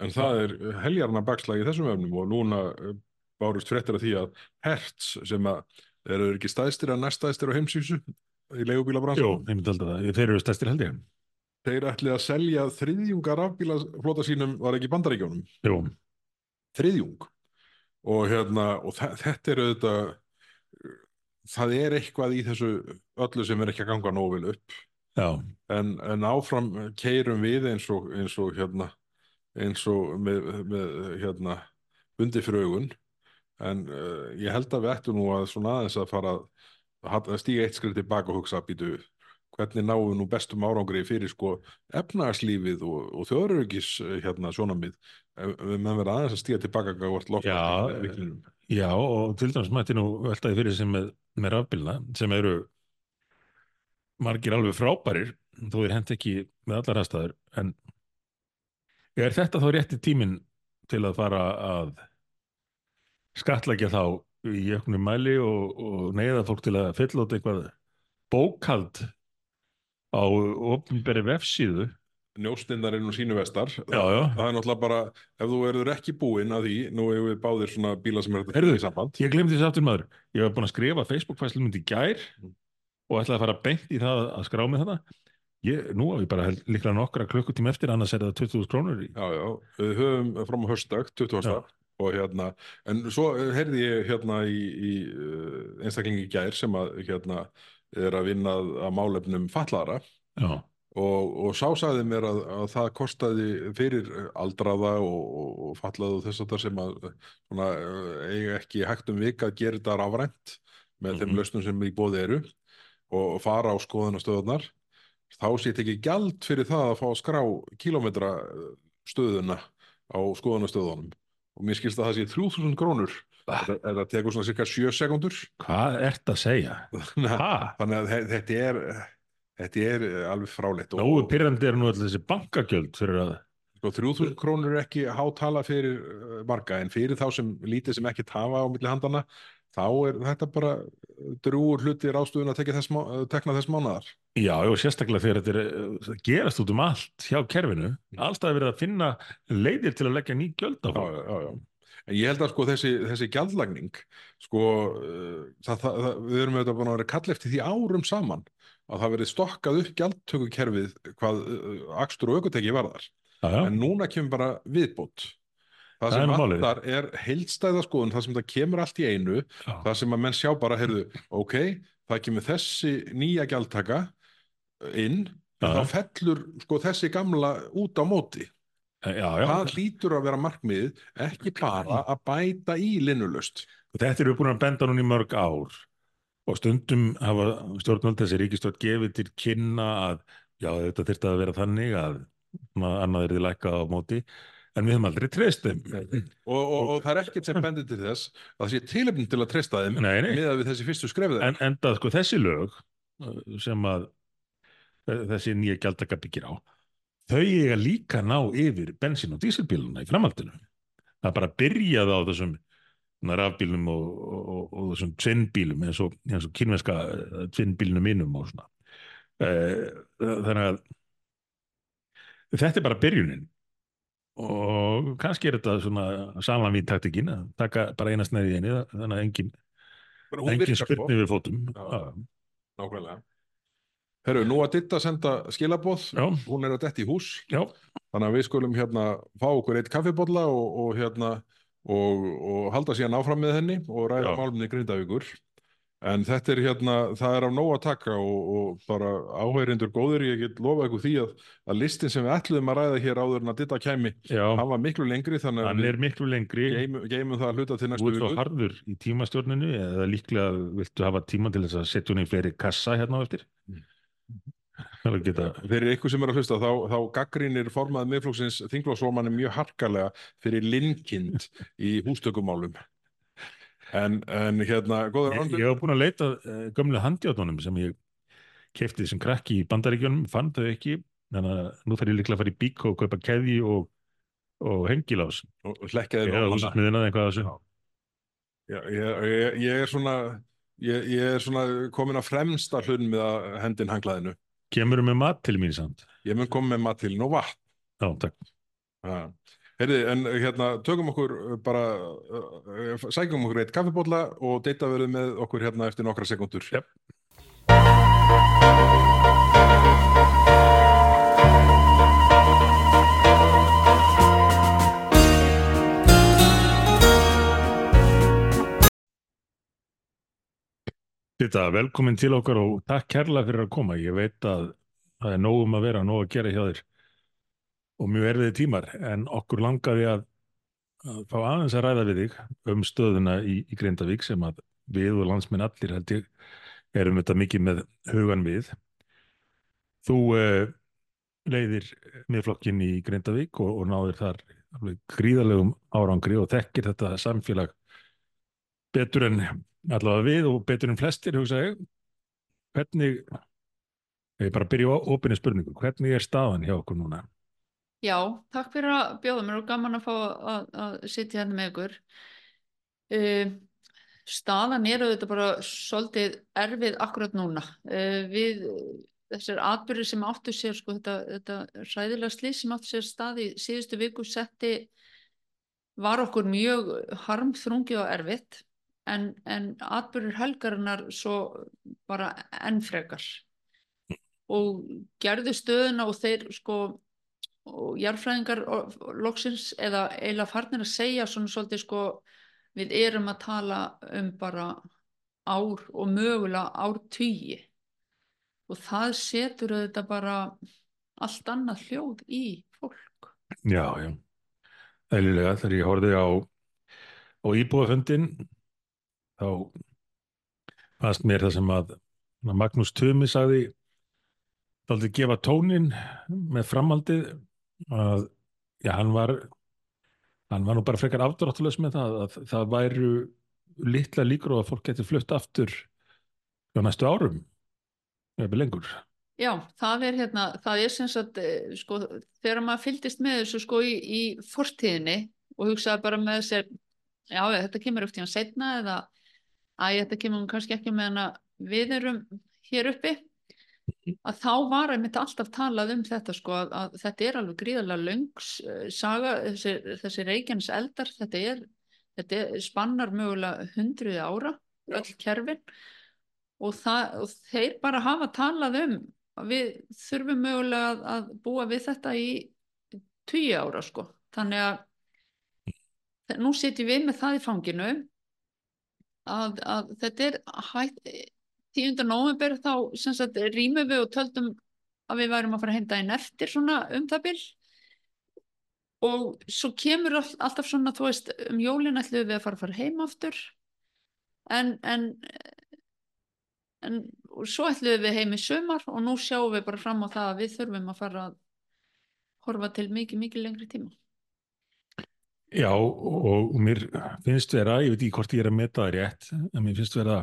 en það er heljarna bakslag í þessum öfnum og núna eh, bárust fréttir af því að Hertz sem að eru ekki stæðstir að næststæðstir á heimsísu í leigubílabransan. Jú, ég myndi alltaf það, þeir eru stærstir held ég. Þeir ætli að selja þriðjunga rafbílaflota sínum var ekki bandaríkjónum. Jú, Þriðjung. Og, hérna, og þetta er auðvitað, það er eitthvað í þessu öllu sem er ekki að ganga nógu vel upp. En, en áfram keirum við eins og, eins og hérna, eins og með, með hérna, bundi fyrir augun. En uh, ég held að við ættum nú að svona aðeins að fara að, að stíga eitt skrið tilbaka og hugsa býtu hvernig náum við nú bestum árangri fyrir sko efnagslífið og, og þjóðurögis hérna sjónamið við menn vera aðeins að stíga tilbaka hvort Já, loftslagsviklinum. já, og til dæmis mætti nú veltaði fyrir sem með, með rafbílna sem eru margir alveg frábærir þó þeir hent ekki með allar aðstæður en er þetta þá rétti tíminn til að fara að skatlækja þá í jöknum mæli og, og neyða fólk til að fylla út eitthvað bókald á opnberi vefsíðu Njóstindar er nú sínu vestar Já, já. það er náttúrulega bara, ef þú verður ekki búinn að því, nú hefur við báðir svona bíla sem er þetta Heyrðu, í samband Ég glemdi þessi aftur maður. Ég var búinn að skrifa Facebook-fæslum í gær Mm. og ætlaði að fara beint í það að skrá mig þetta. Ég, nú haf ég bara líklega nokkra klukkutíma eftir, annars er það 20.000 krónur í. Já, já, við höfum fram á höstdag, 20. Já. og hérna, en svo heyrði ég hérna í, í uh, einstaklingi gær sem að hérna er að vinna að, málefnum fallara Já, og, og sá sagði mér að, að það kostaði fyrir aldraða og, og, fallaðu þess að það sem að svona, eh, eiga ekki hægt um vika að gera þetta rafrænt með Mhm. þeim lausnum sem í bóði eru og fara á skoðunastöðunar þá sé ekki gjald fyrir það að fá að skrá kílómetra stöðuna á skoðunastöðunum. Og mér skilst að það sé 3000 krónur Það tekur svona cirka 7 sekundur hvað ert að segja? þannig að- þetta er þetta er alveg fráleitt og- pyrrandi er nú allir þessi bankagjöld fyrir að, Sko, 3000 krónur er ekki hátala fyrir uh, marga en fyrir þá sem lítið sem ekki hafa á milli handana þá er þetta bara drúur hluti ráðstúðun að þess, uh, tekna þess mánaðar. já, já, sérstaklega fyrir þetta er uh, gerast út um allt hjá kerfinu. Alltaf er verið að finna leiðir til að leggja ný gjöld á fólk. já, já, já. En ég held að sko þessi, þessi gjaldlagning, sko, uh, það, það, það, við erum auðvitað búin að vera kall eftir því árum saman að það verið stokkað upp gjaldtökukerfið hvað uh, akstur og aukuteki varðar. Já, En núna kemur bara viðbót. Það sem vantar er heildstæða skoðun, það sem það kemur allt í einu, já. það sem að menn sjá bara, heyrðu, ok, það kemur þessi nýja gjaldtaka inn, þá fellur sko þessi gamla út á móti. Já, já. Það hlýtur að vera markmiðið, ekki bara að bæta í linnulöst. Og þetta eru búin að benda núna í mörg ár og stundum hafa stjórnvöld þessi ríkistjórn gefið til kynna að já þetta þyrfti að vera þannig að annað er þið lækka á móti en við höfum aldrei treyst þeim. Og, og, og það er ekkert sem bendir til þess að það sé tilefnin til að treysta þeim Nei, nei, miðað við þessi fyrstu skrefið en enda sko þessi lög uh, sem að uh, þessi nýja gjaldaka byggir á þau eiga líka ná yfir bensín og dísilbíluna í framhaldinu. Það bara byrjað á þessum svona rafbílnum og, og, og, þessum tvinnbílum eins og, eins og kynverska uh, tvinnbílnum mínum og svona. Uh, þannig að þetta er bara byrjunin og kannski er þetta svona samanvín taktikinn að taka bara eina snæði í einu þannig að engin, engin spyrni við fótum. Já. Nákvæmlega. Herru, nú að ditta senda skilaboð, Já, hún er að detti í hús. já, Þannig að við skulum hérna fá okkur eitt kaffibólla og, og hérna og, og halda síðan áfram með henni og ræða málumni Grindavíkur. En þetta er hérna, það er á nóg að taka og, og bara áhærindur góður, ég get lofa ykkur því að, að listin sem við ætluðum að ræða hér áður en að ditta kæmi, hann var miklu lengri þannig að er miklu lengri. við geymum, geymum það að hluta til Þú næstu ert svo viku. harður í tímastjórninu eða líklega viltu hafa tíma til þess að setja hún í fleiri kassa hérna á eftir? Geta, Fyrir ykkur sem er að hlusta, þá, þá gaggrínir formað miðflóksins þingflóksformanni mjög harkalega fyrir linkind í hústökumálum. En, en hérna, ég, hef búin að leita uh, gömlu handjátunum sem ég kefti sem krakki í bandaríkjunum, fann þau ekki, þannig að nú þarf ég líklega að fara í bík og kaupa keði og, og hengilás. og. Já, ég, ég, ég er svona, ég, ég er svona komin að fremsta hlun með að hendin hanglaðinu. Kemur með mat til mín samt. Ég mun koma með mat til og vatn. Já, takk. Ja. Heyrði, en hérna, tökum okkur uh, bara, uh, sækjum okkur eitt kaffibólla og deyta verið með okkur hérna eftir nokkra sekundur. Jep. Þetta, velkomin til okkar og takk kærlega fyrir að koma. Ég veit að það er nóg um að vera, nóg að gera hjá þér og mjög erfiði tímar, en okkur langaði að, að fá aðeins að ræða við þig um stöðuna í, í Grindavík sem að við og landsminn allir held ég erum þetta mikið með hugan við. Þú uh, leiðir miðflokkin í Grindavík og, og náðir þar alveg gríðarlegum árangri og þekkir þetta samfélag betur en allavega við og betur en flestir, hugsa ég. Hvernig, ég bara byrja á opinni spurningu, hvernig er staðan hjá okkur núna? Já, takk fyrir að bjóða mér og gaman að fá að, að sitja hérna með ykkur. Uh, staðan er auðvitað bara svolítið erfið akkurat núna. Uh, við þessar atbyrðir sem áttu sér, sko, þetta, þetta ræðilega slís sem áttu sér stað í síðustu viku setti, var okkur mjög harmþrungi og erfitt en, en atbyrðir helgarinnar svo bara ennfrekar og gerðu stöðuna og þeir sko og jarðfræðingar loksins eða eiginlega farnir að segja svona svolítið sko við erum að tala um bara ár og mögulega ártugi. Og það setur þetta bara allt annað hljóð í fólk. Já, já, eðlilega þegar ég horfið á, á íbúafundin þá fannst mér það sem að Magnús Tumi sagði þáttið gefa tónin með framhaldið að já, hann var hann var nú bara frekar afdráttulegs með það að það væru litla líkur og að fólk geti flutt aftur á næstu árum eða lengur. Já, það er hérna, það er sem sagt sko, þegar maður fylgist með þessu sko í, í fortíðinni og hugsaði bara með sér já, þetta kemur upp tíma setna eða að þetta kemur kannski ekki með hana við erum hér uppi. Að þá var einmitt alltaf talað um þetta sko að, að þetta er alveg gríðarlega löngs uh, saga, þessi, þessi reikjans eldar, þetta er, þetta er spannar mögulega hundruði ára, öll kerfin. Og, það, og þeir bara hafa talað um að við þurfum mögulega að, að búa við þetta í tugi ára sko, þannig að nú setjum við með það í fanginu að, að þetta er hægt 10. november þá sagt, rýmum við og töldum að við værum að fara að henda inn eftir svona um það byll og svo kemur all, alltaf svona þú veist um jólin ætlum við að fara að fara heim aftur en en, en svo ætlum við heim í sumar og nú sjáum við bara fram á það að við þurfum að fara að horfa til mikið mikið lengri tíma Já og, mér finnst vera, ég veit ekki hvort ég er að meta það rétt en mér finnst vera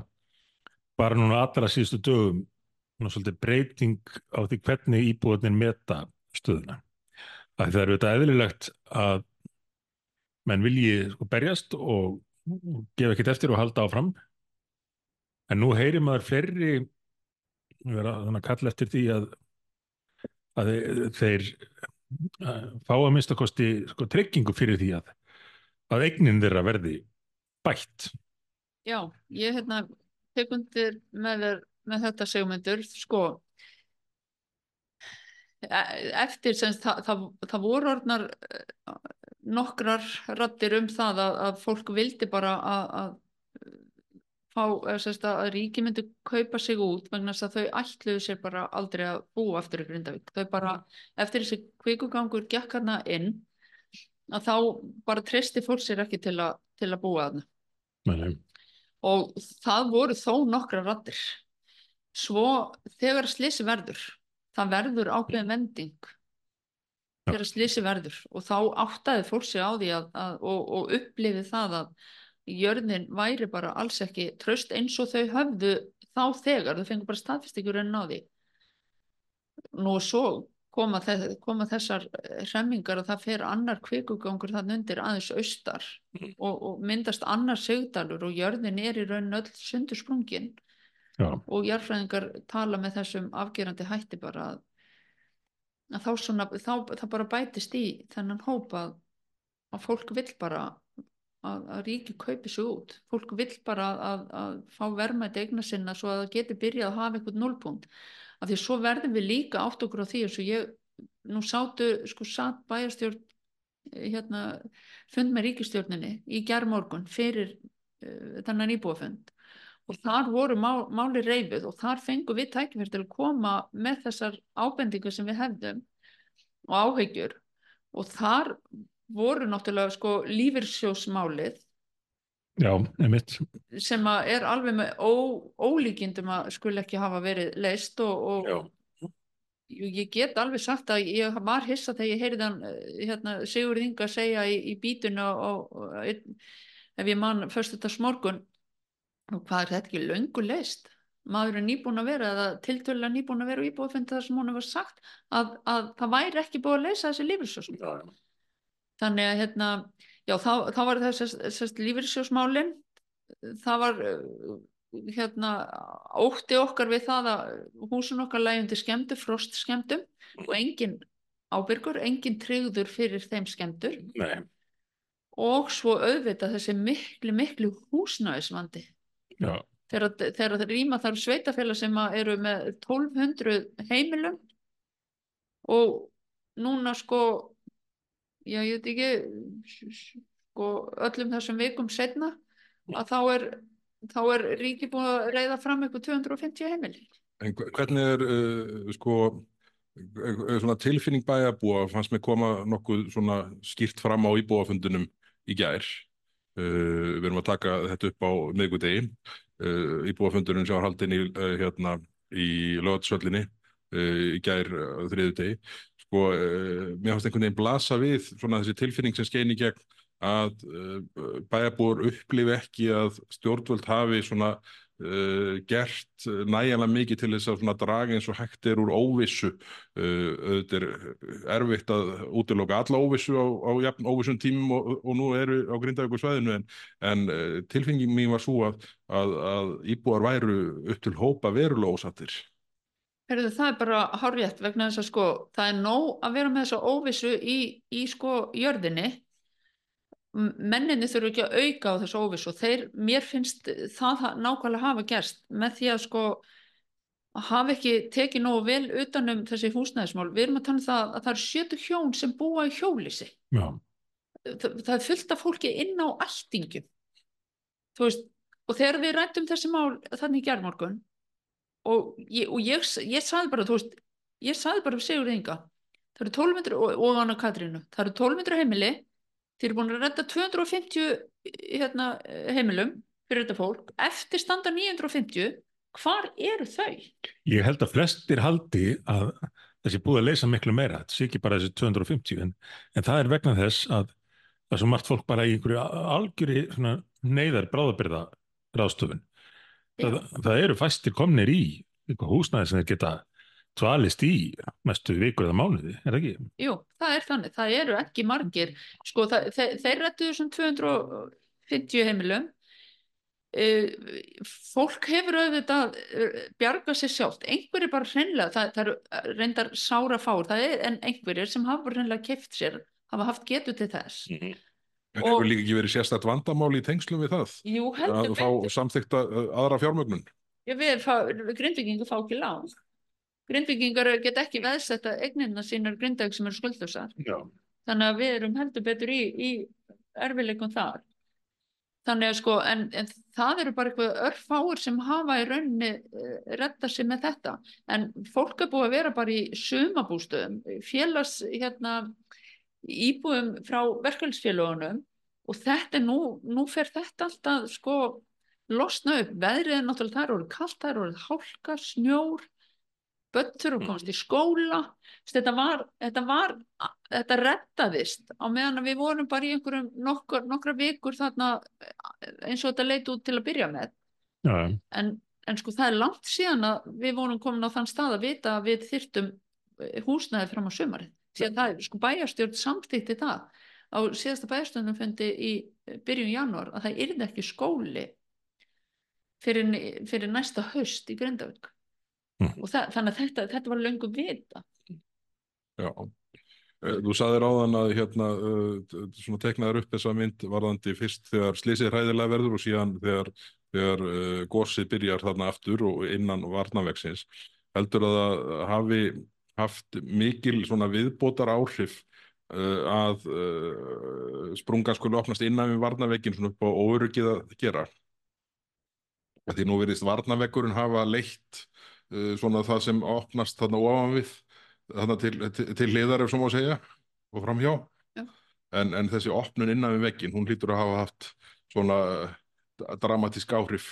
bara núna allra síðustu dögum núna svolítið breyting á því hvernig íbúðin meta stöðuna. Það er auðvitað eðlilegt að menn vilji sko berjast og, og gefa ekkert eftir og halda áfram en nú heyrir maður fleiri vera að kalla eftir því að, að þeir fá að minnstakosti sko tryggingu fyrir því að að eignin þeirra verði bætt. Já, ég hérna tekundir með, með þetta segmendur sko eftir sem það, það, það voru orðnar nokkrar rattir um það að, að fólk vildi bara að, að fá, sérst að ríki myndi kaupa sig út vegna þess að þau ætluðu sér bara aldrei að búa aftur í Grindavík. Þau bara, eftir þessi kvikugangur gekk hana inn, að þá bara treysti fólk sér ekki til, a, til að búa þarna. Nei. Og það voru þó nokkra rattir. Svo þegar slisi verður, það verður ákveðin vending þegar slisi verður og þá áttaði fólk sig á því að, að, og, og upplifið það að jörðin væri bara alls ekki tröst eins og þau höfðu þá þegar, þau fengur bara staðfestingur en náði nú og svo koma, þe koma þessar hremmingar og það fer annar kvikugangur þann undir aðeins austar Mhm. og, og myndast annar segdalur og jörðin er í raun öll sundur sprungin Já, og jarfræðingar tala með þessum afgerandi hætti bara að, að þá, svona, þá það bara bætist í þennan hóp að, fólk vill bara að, að ríki kaupi sig út. Fólk vill bara að, að, fá vermaði eigna sinna svo að það geti byrjað að hafa eitthvað nullpunkt af því svo verðum við líka átt okkur á því eins og ég nú sátu sko satt bæjarstjórn eh, hérna fund með ríkistjórninni í gerðmorgun fyrir uh, þennan íbúafund. Og þar voru má, máli reyfið og þar fengum við tækifæri til að koma með þessar ábendingar sem við hefðum og áhyggjur. Og þar voru náttúrulega sko lífyrsjósmálið já, einmitt. sem er alveg með ó, ólíkindum að skul ekki hafa verið leist og, og Já, ég ég get alveg sagt að ég var hissa þegar ég heyrði hann eh, hérna, Sigur Inga segja í, í bítuna og, og ef ég man fyrst þetta smorgun og hvað er þetta ekki löngu leist maður er nýbúin að vera eða tiltölulega nýbúin að vera og íbúið að finna það sem hún hefur sagt að, að það væri ekki búið að leysa þessi lífyrsjósmál já, þannig að hérna já þá, þá var þessi, þessi lífyrsjósmálin það var uh, hérna ótti okkar við það að húsun okkar lægjandi skemmtu, frost skemmtum og engin ábyrgur, engin tryggður fyrir þeim skemmtur nei, og svo auðvitað þessi miklu, miklu húsnæðisvandi. Já, þegar, það rýma þar sveitafélag sem að eru með 1200 heimilum og núna sko já ég veit ekki sko öllum þessum vikum setna að þá er þá er ríki búin að reyða fram eitthvað 250 heimili. En hve- hvernig er uh, sko uh, svona tilfinning bæjarbúa fannst mér koma nokkuð svona skýrt fram á íbúafundunum í gær. Uh, við erum að taka þetta upp á miðgudegi uh, íbúafundunum sem var haldin í hérna í lögatsöllinni uh, í gær þriðu degi sko uh, mér fannst einhvern veginn blasa við svona þessi tilfinning sem skein í gegn að uh, bæjarbúar upplifi ekki að stjórnvöld hafi svona uh, gert nægilega mikið til þess að draga eins og hægt er úr óvissu. Uh, auðvitað er erfitt að útiloka alla óvissu á, á jafn óvissum tímum og, og nú eru á Grindavíkur svæðinu en, en uh, tilfenging mín var svo að, að, að íbúar væru upp til hópa verulega ósattir Herðu, það er bara hárrétt vegna þess að sko það er nóg að vera með þessa óvissu í, í sko jörðinni menninni þurfu ekki að auka á þessu óvissu og þeir, mér finnst það nákvæmlega hafa gerst með því að sko hafa ekki tekið nógu vel utanum þessi húsnæðismál. Við erum að tala um það að það eru sjötu hjón sem búa í hjólísi. já, Það, það er fullt af fólki inn á ættingum. Þú veist, og þegar við rættum þessi mál þannig gerðmorgun og ég, og ég, ég saði bara, veist, ég saði bara Sigur Inga, það eru 1200 og, og Anna Katrínu, það eru 1200 heimili, þeir eru búin að redda 250 hérna, heimilum fyrir þetta fólk, eftir standa 950, hvar eru þau? Ég held að flestir haldi að þessi búið að leysa miklu meira, þetta sé ekki bara þessi 250 en, en það er vegna þess að það er svo margt fólk bara í einhverju algjöri neyðar bráðabyrða ráðstöfun. Það, það eru fæstir komnir í húsnæði sem þeir geta dvalist í mestu vikur eða mánuði, er það ekki? Jú, það er þannig, það eru ekki margir, sko, það, þeir, þeir reddu þessum 250 heimilum, uh, fólk hefur auðvitað uh, bjargað sér sjálft, einhverjir bara hreinlega, það, það eru reyndar sára fár, það er en einhverjir sem hafa hreinlega keft sér, hafa haft getu til þess. En Og- hefur líka ekki verið sérstætt vandamál í tengslum við það Jú, að heldur fá samþykta uh, aðra fjármögnun Já, við fá, grindvikingar fá ekki lán. Grindvikingar get ekki veðsetta eignirna sínar grindæk sem eru skuldusar. Já. Þannig að við erum heldur betur í, í erfileikum þar. þannig að sko, en, en það eru bara eitthvað örfáir sem hafa í rauninni uh, retta sig með þetta en fólk er búið að vera bara í sumabústöðum, félags hérna íbúðum frá verkefælsfélagunum og þetta er nú, nú fer þetta alltaf sko losna upp, veðrið er náttúrulega það er orðið kallt, það er orðið hálka, snjór böttur og komast í skóla. Þetta var, þetta var þetta rettaðist á meðan við vorum bara í einhverjum nokkur, nokkra vikur þarna eins og þetta leit út til að byrja með. Já, en, en sko það er langt síðan að við vorum komin á þann stað að vita að við þyrtum húsnæði fram á sömarið því að það er sko bæjarstjórn samþýtti það á síðasta bæjarstjórnum fundi í byrjun janúar að það yrði ekki skóli fyrir, fyrir næsta haust í Grindavík Mm. og það, þannig að þetta, þetta var löngu vita Já, Eh, þú saðir áðan að hérna uh, svona teknaður upp þessa mynd varðandi fyrst þegar slísið hræðilega verður og síðan þegar, þegar uh, gósið byrjar þarna aftur og innan varnavegsins. Heldur að það hafi haft mikil svona viðbótar áhrif að uh, sprungan skulle opnast innan við varnaveginn svona upp á óöryggið að gera? Því nú verðist varnaveggurinn hafa leitt uh, svona það sem opnast þarna ofan við þarna til, til, til hliðar ef svo má segja og framhjá Já. en, en þessi opnun innan við veggin hún hlýtur að hafa haft svona dramatísk áhrif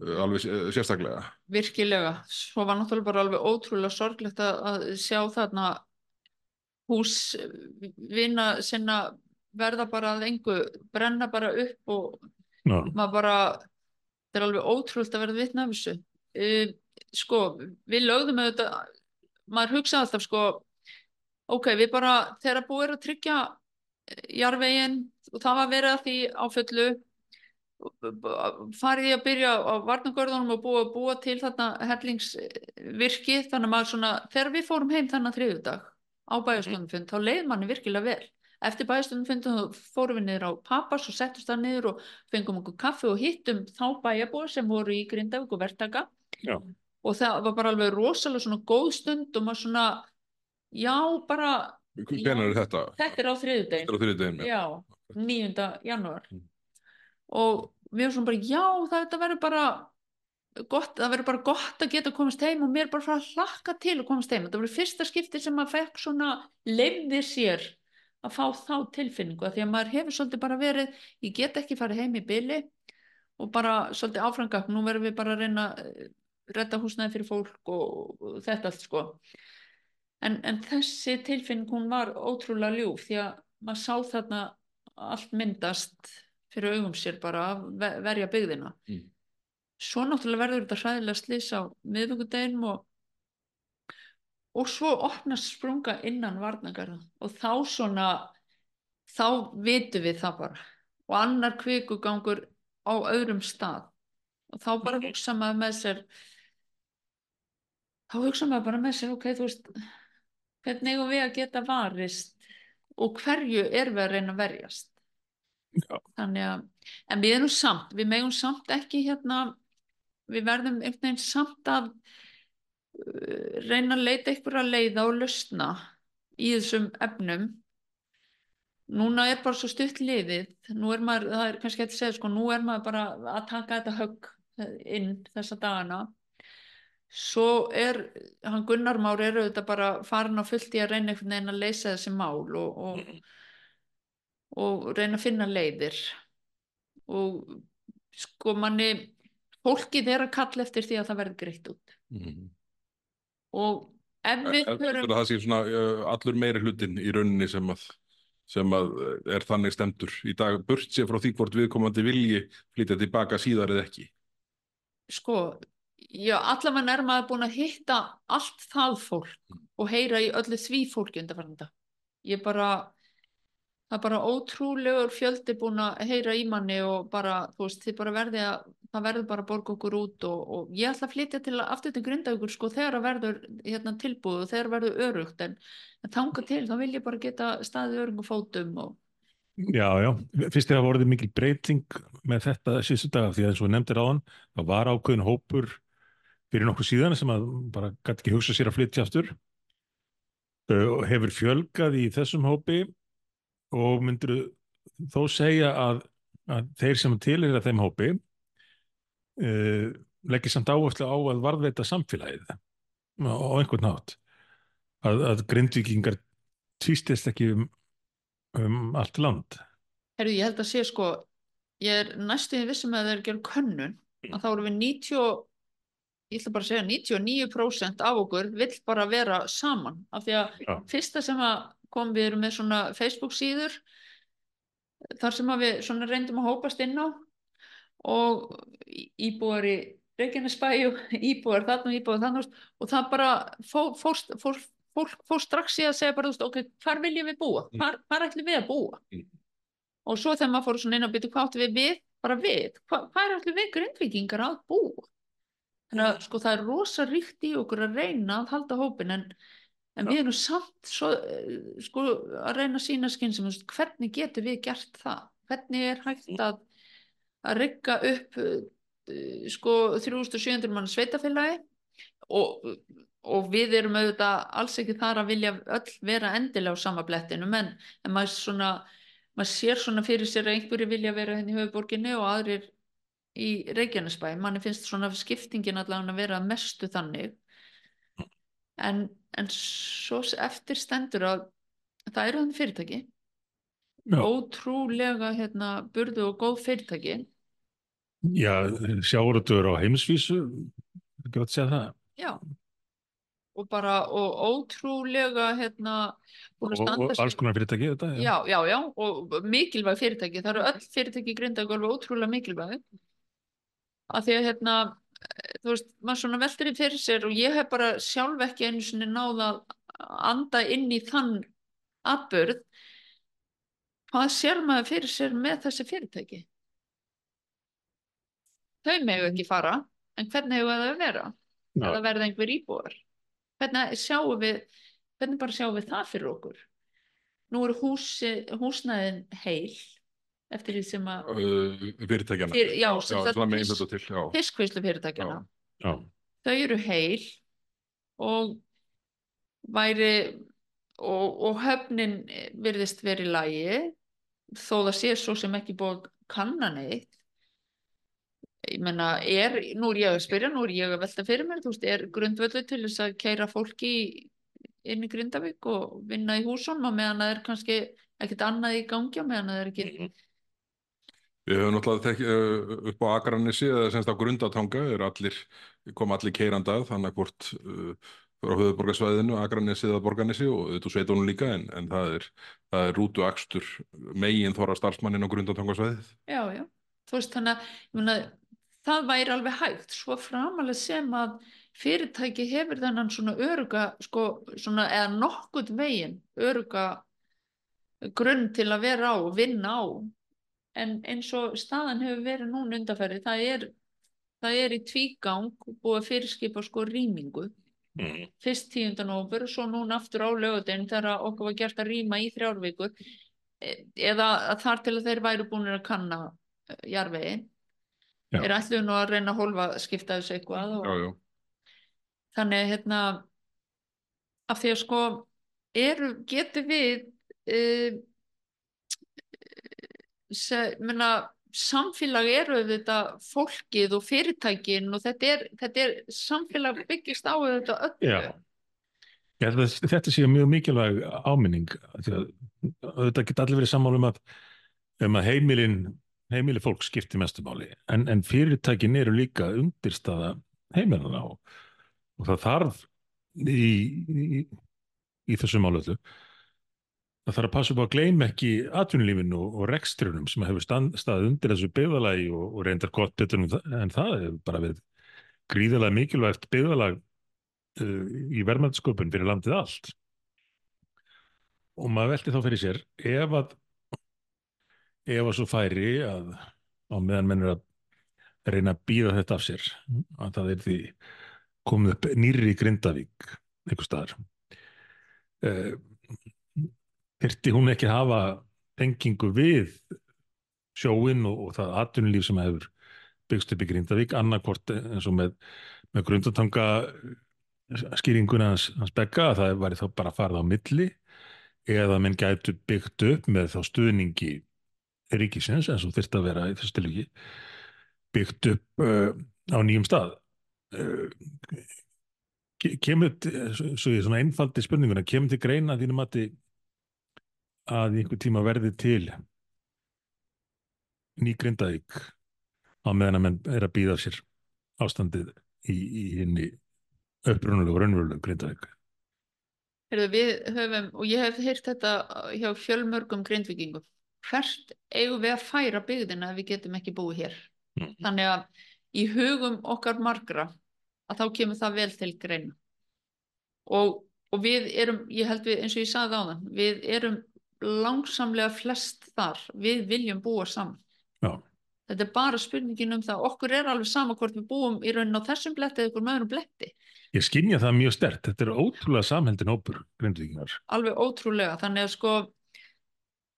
alveg sé- sérstaklega virkilega, svo var náttúrulega bara alveg ótrúlega sorglegt að sjá þarna hús vina sinna verða bara að engu, brenna bara upp og já, maður bara þetta er alveg ótrúlega að verða vitna af þessu. Uh, sko, við lögðum auðvitað maður hugsa alltaf sko ok, við bara, þegar búið er að tryggja jarðveginn og það var verið að því á fullu farið í að byrja á varnagörðunum og búa, búa til þarna hellingsvirki þannig að maður svona, þegar við fórum heim þannig þriðjudag á bæjastundumfund þá leið manni virkilega vel eftir bæjastundumfundum þá fórum við niður á papas og settust það niður og fengum okkur kaffi og hittum þá bæjabúar sem voru í Grindavík og verktaka já, og það var bara alveg rosalega svona góð stund og maður svona já bara, Hvenær er þetta? þetta er á þriðjudaginn, já. já, 9. janúar Mm. og við erum svona bara já það verður bara gott, það verður bara gott að geta komast heim og mér bara fara að hlakka til að komast heim. Þetta verður fyrsta skipti sem maður fekk svona leifði sér að fá þá tilfinningu af því að maður hefur svolítið bara verið ég get ekki farið heim í byli og bara svolítið áframgak nú verðum við bara að reyna að redda húsnæði fyrir fólk og, og þetta allt sko. En, en þessi tilfinning hún var ótrúlega ljúf því að maður sá þarna allt myndast fyrir augum sér bara að ve- verja byggðina. Mm. Svo náttúrulega verður þetta hræðilega slís á miðvíkudeginum og og svo opnast sprunga innan varnagarða og þá svona þá vitum við það bara. Og annar kvikugangur á öðrum stað. Og þá bara hugsa maður með sér þá hugsa maður bara með sér ok, þú veist hvernig eigum við að geta varist og hverju er við að reyna að verjast? Já. þannig að en við erum samt, við megum samt ekki hérna við verðum einhvern veginn samt að uh, reyna að leita einhverja leiða og lausna í þessum efnum. Núna er bara svo stutt liðið. Nú er maður, það er kannski hægt að segja sko, nú er maður bara að taka þetta högg eh, inn þessa dagana. Svo er hann Gunnar Már er auðvitað bara farin á fullt í að reyna einhvern veginn að leysa þessi mál og, og, og reyna að finna leiðir. Og sko manni fólkið er að kalla eftir því að það verði greitt út Mhm. og ef við að það sé svona allur meiri hlutin í rauninni sem að, sem að er þannig stemdur í dag burt sér frá því hvort viðkomandi vilji flytja tilbaka síðar eða ekki. sko, já, allavega er maður búin að hitta allt það fólk og heyra í öllu því fólki undarfarnda. Ég bara, það er bara ótrúlegur fjöldi búin að heyra í manni og bara, þú veist, þið bara verði að, það verður bara að borga okkur út og, og ég ætla að flytja til aftur til Grindavíkur sko þegar að verður hérna tilbúið og þegar að verður örugt en, en þanga til þá vil ég bara geta staðið örungum fótum og já, já. Fyrst þegar voruð mikil breyting með þetta síðustu daga því að eins og þú nefndir áðan, það var ákveðin hópur fyrir nokkuð síðan sem að bara gæti ekki hugsa sér að flytja aftur og hefur fjölgað í þessum hópi og myndir þó segja að að þeir sem tilir að þeim hópi uh, leggir samt áherslu á að varðveita samfélagið á á einhvern nátt að, að grindvíkingar tvistist ekki um, um allt land Herru, ég held að sé sko, ég er næstuði vissum að það er að gera könnun, að þá erum við 90, og- ég ætla bara að segja 99% af okkur vill bara vera saman. Af því að Já. fyrsta sem að kom, við erum með svona Facebook síður, þar sem að við svona reyndum að hópast inn á og íbúar í Reykjanesbæ og (laughs) íbúar þarna íbúar þarna og það bara fó, fór, fór, fólk fór strax í að segja bara, veist, ok, hvar viljum við búa? Hvar, hvar ætlum við að búa? Mm. Og svo þegar maður fór svona inn að byrja hvað við við, bara við, hva, hvað er allir við grindvíkingar að búa? Þannig að sko það er rosa ríkt í okkur að reyna að halda hópin en, en við erum samt svo, eh, sko að reyna að sína skynsum, hvernig getum við gert það? Hvernig er hægt að, að rigga upp eh, sko 3700 mann sveitafélagi og, og við erum auðvitað alls ekki þar að vilja öll vera endilega á sama blettinum en, en maður svona maður sér svona fyrir sér að einhverju vilja vera henni í höfuborginni og aðrir í Reykjanesbæ, manni finnst svona skiptingin allavega að vera mestu þannig. En, en svo eftir stendur að það eru þannig fyrirtæki. Já. ótrúlega hérna burðu og góð fyrirtæki Já, sjáurötuður á heimsvísu ekki að segja það. Já. Og bara og ótrúlega hérna og, og alls konar fyrirtæki þetta já, já, já, og mikilvæg fyrirtæki. Það eru öll fyrirtæki grindag alveg ótrúlega mikilvæg. Að því að hérna þú veist, maður svona veldur í fyrir sér og ég hef bara sjálf ekki einu sinni náð að anda inn í þann atburð. Hvað sér maður fyrir sér með þessi fyrirtæki þau megu ekki fara en hvernig hefur það að vera? Já. eða verða einhver íbúar? Hvernig sjáum við hvernig bara sjáum við það fyrir okkur? Nú eru húsi, húsnæðin heil eftir því sem að uh, fyrirtækjana Fyr, já, já, sem sagt svona megin fisk- þetta til já. fiskvinnslu fyrirtækjana Já. Já, þau eru heil og væri og, og höfnin virðist verið í lagi þó það sé svo sem ekki búið að kanna neitt ég menna, er, nú er ég að spyrja nú er ég að velta fyrir mér, þú veist, er grundvöldu til þess að keira fólki inn í Grindavík og vinna í húsunum og meðan það er kannski ekkert annað í gangi og meðan það er ekki Við höfum náttúrulega tek, uh, upp á Akranissi eða semst á Grundatanga er allir, kom allir keirandað þannig hvort uh, frá höfuborgarsvæðinu, Akranissi eða Borganissi og þetta sveitunum líka en, en það er, það er rútu akstur megin þóra starfsmannin á Grundatangasvæðið. Já, já, þú veist þannig að það væri alveg hægt svo framalega sem að fyrirtæki hefur þennan svona öruga sko, svona eða nokkurt veginn öruga grunn til að vera á og vinna á en eins og staðan hefur verið núna undarfæri, það er það er í tvígang búið fyrirskipa sko rýmingu mm. fyrst 10. nóvember og svo núna aftur á lögadeginn þegar okkur var gert að rýma í þrjárvíkur eða að þar til að þeir væru búinir að kanna jarðveginn Já. Er ætluðu nú að reyna að hólfa skipta þessu eitthvað og Já, já. þannig hérna af því að sko eru, getur við uh, se, menna, samfélag eru þetta fólkið og fyrirtækin og þetta er, þetta er samfélag byggist á þetta öllu Já. Þetta, þetta sé mjög mikilvæg áminning þetta geta allir verið sammála um að, um að heimilin heimili fólk skipti mestu máli en, en fyrirtækin eru líka undirstaða heimilina og, og það þarf í, í, í þessu málöldu það þarf að passa upp á að gleyma ekki atvinnulífinu og, og rekstrunum sem hefur staðið undir þessu byggðalagi og, og reyndar gott betur en það, hefur bara verið gríðalega mikilvægt byggðalag uh, í verðmættsköpun fyrir landið allt. Og maður velti þá fyrir sér ef að ef að svo færi að á meðan menn er að reyna að býða þetta af sér að það er því komið upp nýrri Grindavík einhver staðar. Uh, þyrfti hún ekki hafa tengingu við sjóin og, og það atvinnulíf sem hefur byggst upp í Grindavík annarkvort eins og með, með grundatanga skýringuna hans, hans begga að það væri þá bara að fara á milli eða menn gætu byggt upp með þá stuðningi ríkisins eins og þyrfti að vera í þessu tilviki byggt upp uh, á nýjum stað. Uh, ke- kemur svo ég svona einfaldi spurninguna kemur til greina að þínum að í einhver tíma verði til ný Grindavík á meðan að menn er að býða sér ástandið í, í henni upprunalegu og raunverulegu Grindavík? Heyrðu, við höfum, og ég hef heyrt þetta hjá fjölmörgum grindvikingum, hvert eigum við að færa byggðina ef við getum ekki búið hér. Mm. Þannig að í hugum okkar margra, að þá kemur það vel til greina. Og, og við erum, ég held við, eins og ég sagði áðan, við erum langsamlega flest þar, við viljum búa saman. Já. Þetta er bara spurningin um það, okkur er alveg sama hvort við búum í raunin á þessum bletti eða ykkur með öðrum bletti. Ég skinja það mjög stert, þetta er ótrúlega samheldin hópur Grindvíkingar alveg ótrúlega þannig að sko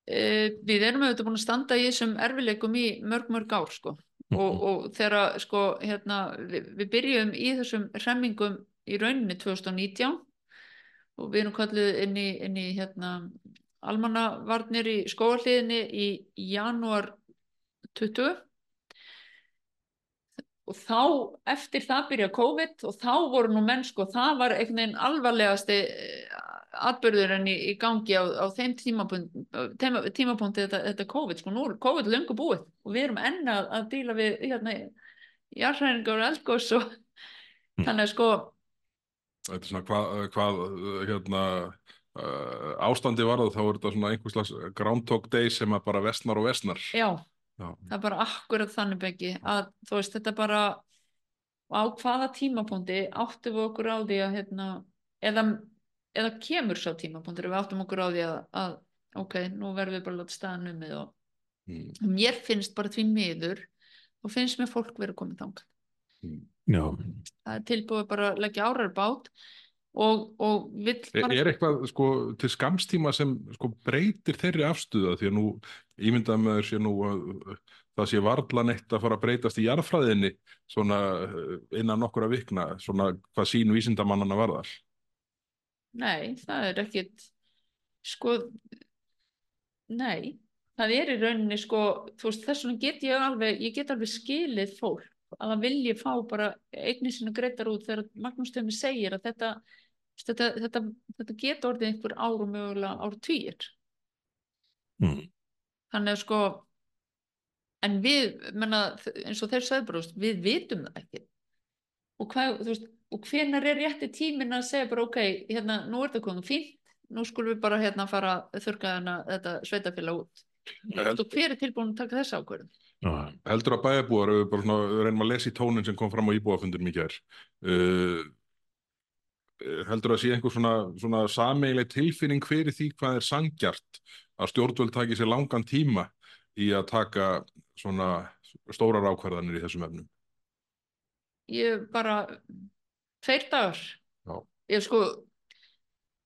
við erum auðvitað búin að standa í þessum erfileikum í mörg mörg ár sko Mhm. og, og þegar sko hérna við, við byrjum í þessum hremmingum í rauninni 2019 og við erum kalluð inn í, inn í hérna almannavarnir í skóarliðinni í janúar 20 og þá eftir það byrja COVID og þá voru nú menn sko, það var einhvern veginn alvarlegasti atbyrðurinn í, í gangi á, á þeim tímapunkt, tíma, tímapunkti þetta, þetta COVID, sko, nú er COVID löngu búið og við erum enn að, að díla við hérna jarðhæringar og eldgós og Mm. þannig að sko Þetta er svona hvað, uh, hérna, uh, ástandi var það, þá er þetta svona einhvers slags groundhog day sem að bara vestnar og vestnar. já, Já. það er bara akkurat þannig byggi að þú veist þetta bara á hvaða tímapunkti áttum við okkur á því að hérna, eða, eða kemur sá tímapunktur við áttum okkur á því að, að ok, nú verðum við bara að láta staðan um og Mm. mér finnst bara því miður og finnst mér fólk verið komið þangað Mm. Já, það er tilbúið bara að leggja árar bát og, og vill Er, bara er eitthvað sko, til skamstíma sem sko, breytir þeirri afstuða því að nú ímyndað með sé nú að það sé varla neitt að fara að breytast í jarðfræðinni svona uh, innan nokkura vikna svona hvað sín vísindamannana varðar. Nei, það er ekkit sko nei, það er í rauninni sko, þú veist, þess vegna get ég alveg ég get alveg skilið fólk að það vilji fá bara einnig sinni greitar út þegar Magnús Tömi segir að þetta þetta, þetta, þetta geta orðið einhver árum mögulega ára tvíir mm. þannig að sko en við, menna, eins og þeir sagði bara, við vitum það ekki og hvað, þú veist og hvenar er rétti tíminn að segja bara ok, hérna, nú er þetta komið fínt nú skulum við bara hérna fara að þurka hana, þetta sveitafélag út og hver er tilbúin að taka þessa ákvörðum Já, Heldur að svona reynum að lesa í tónin sem kom fram á íbúafundunum í gær, uh, heldur að sé einhver svona, svona sameiginleg tilfinning fyrir því hvað er sangjart að stjórnvöld taki sér langan tíma í að taka svona stórar ákvarðanir í þessum efnum? ég bara tveir dagar Já. ég sko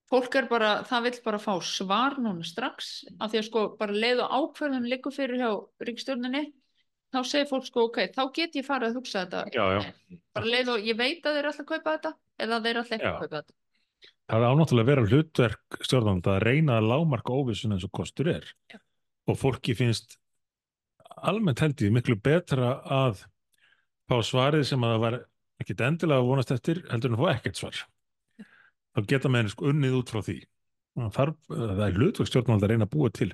fólk er bara, það vill bara fá svar núna strax, af því að sko bara leið og ákvörðum liggur fyrir hjá ríkstjórninni, þá segir fólk sko ok, þá get ég farið að hugsa þetta já, já. bara leið og ég veit að þeir að kaupa þetta eða þeir ætla ekki kaupa þetta Það er ánáttúrulega að vera hlutverk stjórnanda að reyna að lámarka óvissun eins og kostur er. Já. Og fólki finnst almennt held ég miklu betra að fá svarið sem að það var ekkit endilega að vonast eftir heldur en fá ekkert svar. Þá geta menn sko unnið út frá því. Þarf, það er hlutverk stjórnanda að reyna að búa til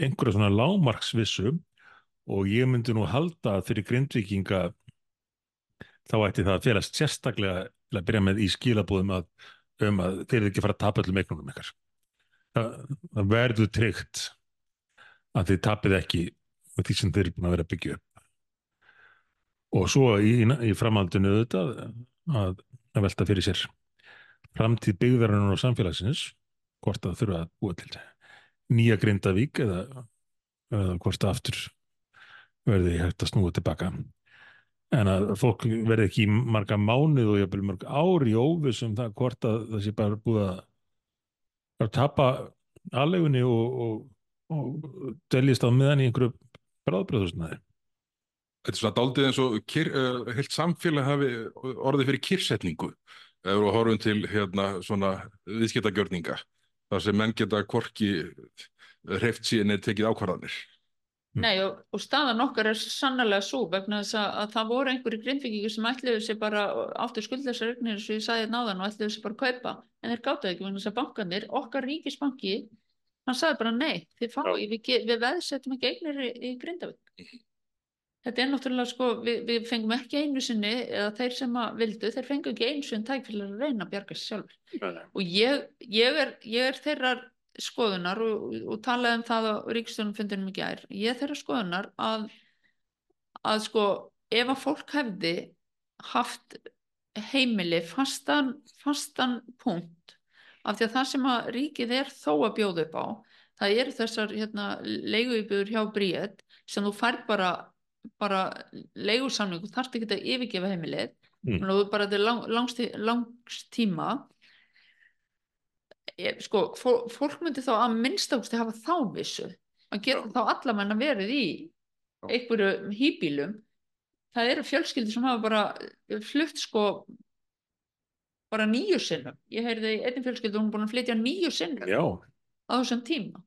einhverja svona lámarksvissu og ég myndi nú halda fyrir grindvíkinga þá ætti það að félast sérstaklega til að byrja með í skilabúðum að um að þeir eru ekki fara að tapa öllum eignunum ykkar. Það, það verður tryggt að þið tapið ekki með því sem þeir eru búin að vera að byggja upp. Og svo í, í framhaldinu auðvitað að, að velta fyrir sér framtíð byggðarinnar og samfélagsins hvort það þurfa að búa til nýja Grindavík eða, eða hvort aftur verði hægt að snúa tilbaka en að fólk verði ekki marga mánuð og jafnvel mörg ár í óvissum það hvort að það sé bara búið að, að tapa aðlegunni og, og, og deljist á meðan í einhverju bráðbröðusnaði. Þetta er svona daldið eins og kyr, uh, heilt samfélag hafi orðið fyrir kyrsetningu ef við horfum til hérna svona viðskiptagjörninga þar sem menn geta hvorki hreift síðan eða tekið ákvarðanir. Nei, og, og staðan okkar er sannlega svo vegna þess að, að það voru einhverju grindvikingur sem ætluðu sér bara áttu skuldlösa regnir eins og ég sagði náðan og ætluðu sér bara að kaupa en þeir gátaði ekki vegna þess að bankanir, okkar ríkisbanki hann sagði bara nei, við, við veðsettum ekki eignir í, í Grindavík þetta er náttúrulega sko, við, við fengum ekki einu sinni eða þeir sem að vildu, þeir fengu ekki einu sinni tæk fyrir að reyna að bjarga sér sjálfur og ég, ég, er, ég er þeirrar skoðunar og, og talaði um það á ríkstjónumfundinum í gær ég er þeirrar skoðunar að að sko ef að fólk hefði haft heimili fastan, fastan punkt af því að það sem að ríkið er þó að bjóða upp á það eru þessar hérna, leiguýbjör hjá Bríet sem þú fær bara bara leigusamning þú þarft ekki að yfirgefa heimilið. Mm. mm. bara til lang, langs, tí- langs tíma. Ég, sko, fó- fólk myndi þá að minnstafsti hafa þá vissu. Að geta þá allavega verið í einhverju hýbílum það eru fjölskyldi sem hafa bara flutt sko bara nýju sinnum. Ég heyrði einnig fjölskyldu hún er búin að flytja nýju sinnum Já, á þessum tíma.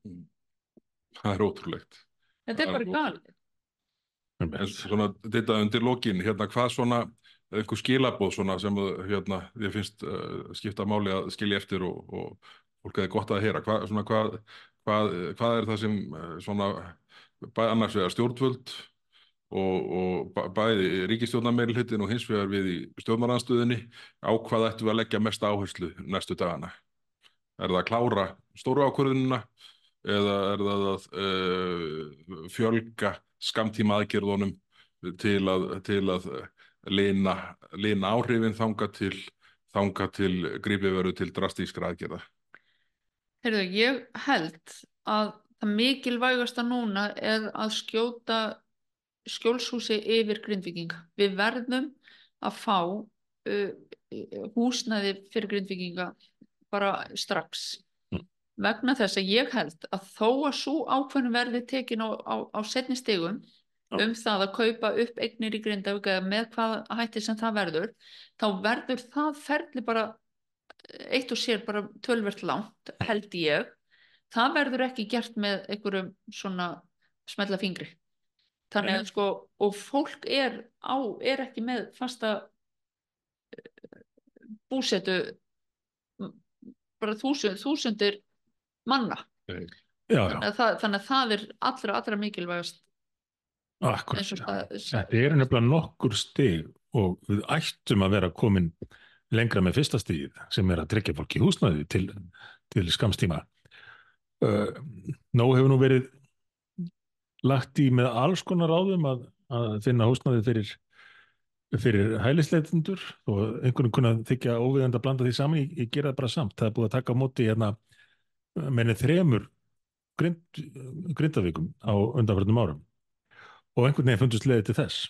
Það er ótrúlegt. þetta er er bara galið svona þetta undir lokin, hérna hvað svona, einhver skilabóð svona sem hérna, ég finnst uh, skipta máli að skilja eftir og, og fólk hefði gott að heyra. Hvað, svona, hvað, hvað, hvað er það sem uh, svona, annars vegar stjórnvöld og, og bæ- bæði ríkistjórnameilhutin og hins vegar við í stjórnaranstöðinni á hvað ættum við að leggja mest áherslu næstu dagana? Er það að klára stóru ákvörðunina eða er það að uh, fjölga skamtíma aðgerðunum til að, til að lina, lina áhrifin þanga til, þanga til grípið veru til drastískra aðgerða. Heyrðu, ég held að það mikilvægasta núna er að skjóta skjólshúsi yfir grindvikinga. Við verðum að fá uh, húsnæði fyrir grindvikinga bara strax. Vegna þess að ég held að þó að svo ákveðnum verði tekin á, á, á setni stigum Já. um það að kaupa upp eignir í Grindavík með hvað hætti sem það verður, þá verður það ferli bara eitt og sér bara tölvert langt held ég. Það verður ekki gert með einhverjum svona smetla fingri. Þannig að sko og fólk er á, er ekki með fasta eh, búsetu bara þúsund, þúsundir manna já, já, þannig að það, þannig að það er allra, allra mikilvægast akkurat. Þetta er nefnilega nokkur stig og við ættum að vera komin lengra með fyrsta stigið sem er að tryggja fólki húsnæði til, til skamstíma. Uh, Nó hefur nú verið lagt í með alls konar ráðum að, að finna húsnæði fyrir, fyrir hælisleitundur og einhvern kunna þykja óviðandi að blanda því saman, ég, ég gera það bara samt. Það er búið að taka á móti hérna menni þremur grind, grindavíkum á undanförnum árum. Og einhvern veginn fundust leiði til þess.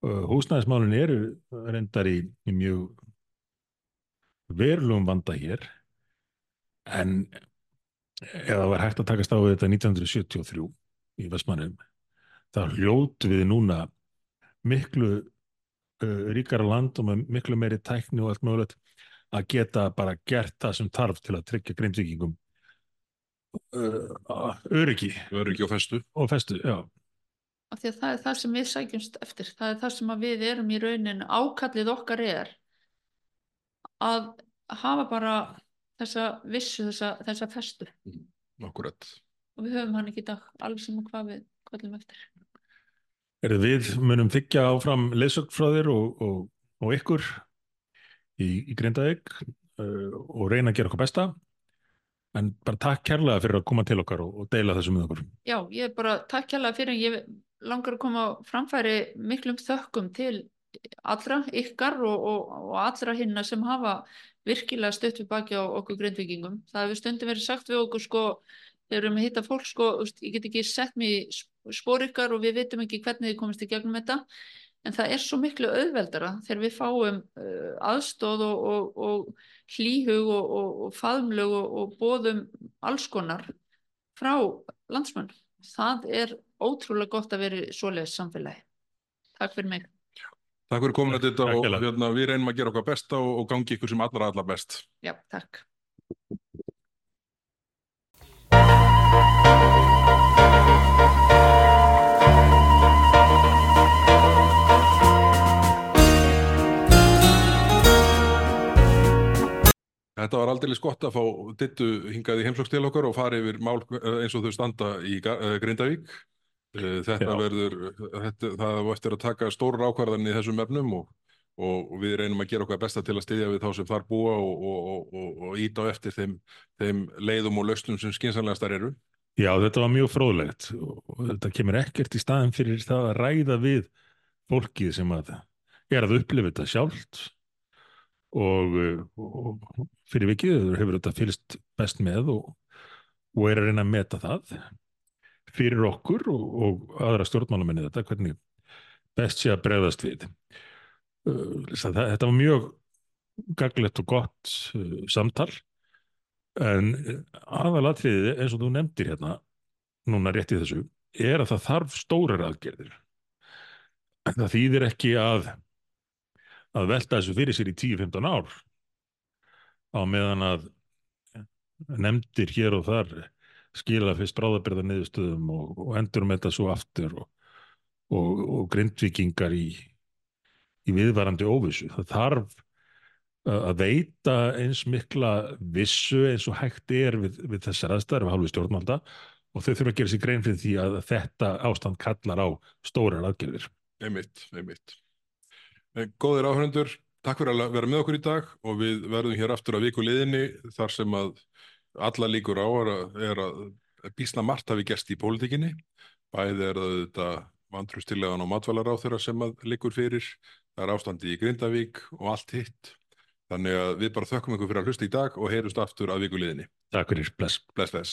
Uh, Húsnæðismálin eru reyndar í, í mjög verulegum vanda hér. En eða var hægt að takast á þetta 1973 í Vestmannum þá hljótu við núna miklu uh, ríkara land og miklu meiri tækni og allt mögulegt að geta bara gert það sem þarf til að tryggja grindvíkingum uh, öryggi Öryggi og festu. og festu, já. af því að það er það sem við sækjumst eftir það er það sem að við erum í raunin ákallið okkar er að hafa bara þessa vissu, þessa, þessa festu Akkurat. og við höfum hann ekki í dag alveg sem hvað við kvöldum eftir Er við munum þykja áfram þér og, og, og ykkur í, í Grindavík uh, og reyna að gera okkur besta en bara takk kærlega fyrir að koma til okkar og, og deila þessu með okkur. Já, ég er bara takk hérlega fyrir ég langar að koma framfæri miklum þökkum til allra ykkar og, og, og allra hinna sem hafa virkilega stött við baki á okkur grindvikingum. Það hefur stundum verið sagt við okkur sko, þegar við erum að hitta fólk sko, ég get ekki sett mig í sp- spor ykkar og við vitum ekki hvernig þið komist í gegnum þetta en það er svo miklu auðveldara þegar við fáum uh, aðstóð og, og, og hlýhug og, og, og faðumlög og, og bóðum alls konar frá landsmann. Það er ótrúlega gott að vera í svoleiðis samfélagi. Takk fyrir mig. Takk fyrir komin að þetta og hérna, við reynum að gera okkar besta og, og gangi ykkur sem allra allra best. Já, takk. Þetta var aldrei gott að fá dittu hingað í heimsóks til okkar og fara yfir mál eh, eins og þau standa í eh, Grindavík. Eh, Þetta Já. verður, þetta, það var eftir að taka stórar ákvarðanir í þessum efnum og, og við reynum að gera okkar besta til að styðja við þá sem þar búa og, og, og, og, og íta á eftir þeim, þeim leiðum og lausnum sem skynsanlegastar eru. Já, þetta var mjög fróðlegt og þetta kemur ekkert í staðin fyrir það að ræða við fólkið sem að er að upplifa þetta sjálft og, uh, og fyrir vikið hefur þetta fylgst best með og, og er að reyna að meta það fyrir okkur og, og aðra stjórnmálamenni þetta, hvernig best sé að bregðast við. Það, þetta var mjög gaglegt og gott uh, samtal En aðalatriði eins og þú nefndir hérna núna rétt í þessu er að það þarf stórar aðgerðir. Það þýðir ekki að að velta þessu fyrir sér í 10-15 ár á meðan að nefndir hér og þar skila fyrst bráðabirða niðurstöðum og, og endur með þetta svo aftur og, og, og grindvikingar í, í viðvarandi óvissu. Það þarf að veita eins mikla vissu eins og hægt er við, við þessar aðstæður af hálfu stjórnvalda og þau þurfa að gera sér grein fyrir því að þetta ástand kallar á stórar aðgerðir. Einmitt, einmitt. En Góðir áhörundur, takk fyrir að vera með okkur í dag og við verðum hér aftur að viku liðinni þar sem að alla líkur á er að, að bísna margt hafi gerst í pólitíkinni. Bæði er það þetta vantrustilegan og matvælar á þeirra sem að líkur fyrir. Það er ástandi í Grindavík og allt hitt. Þannig að við bara þökkum ykkur fyrir að hlusta í dag og heyrust aftur að viku liðinni. Takk fyrir, bless. Bless, bless.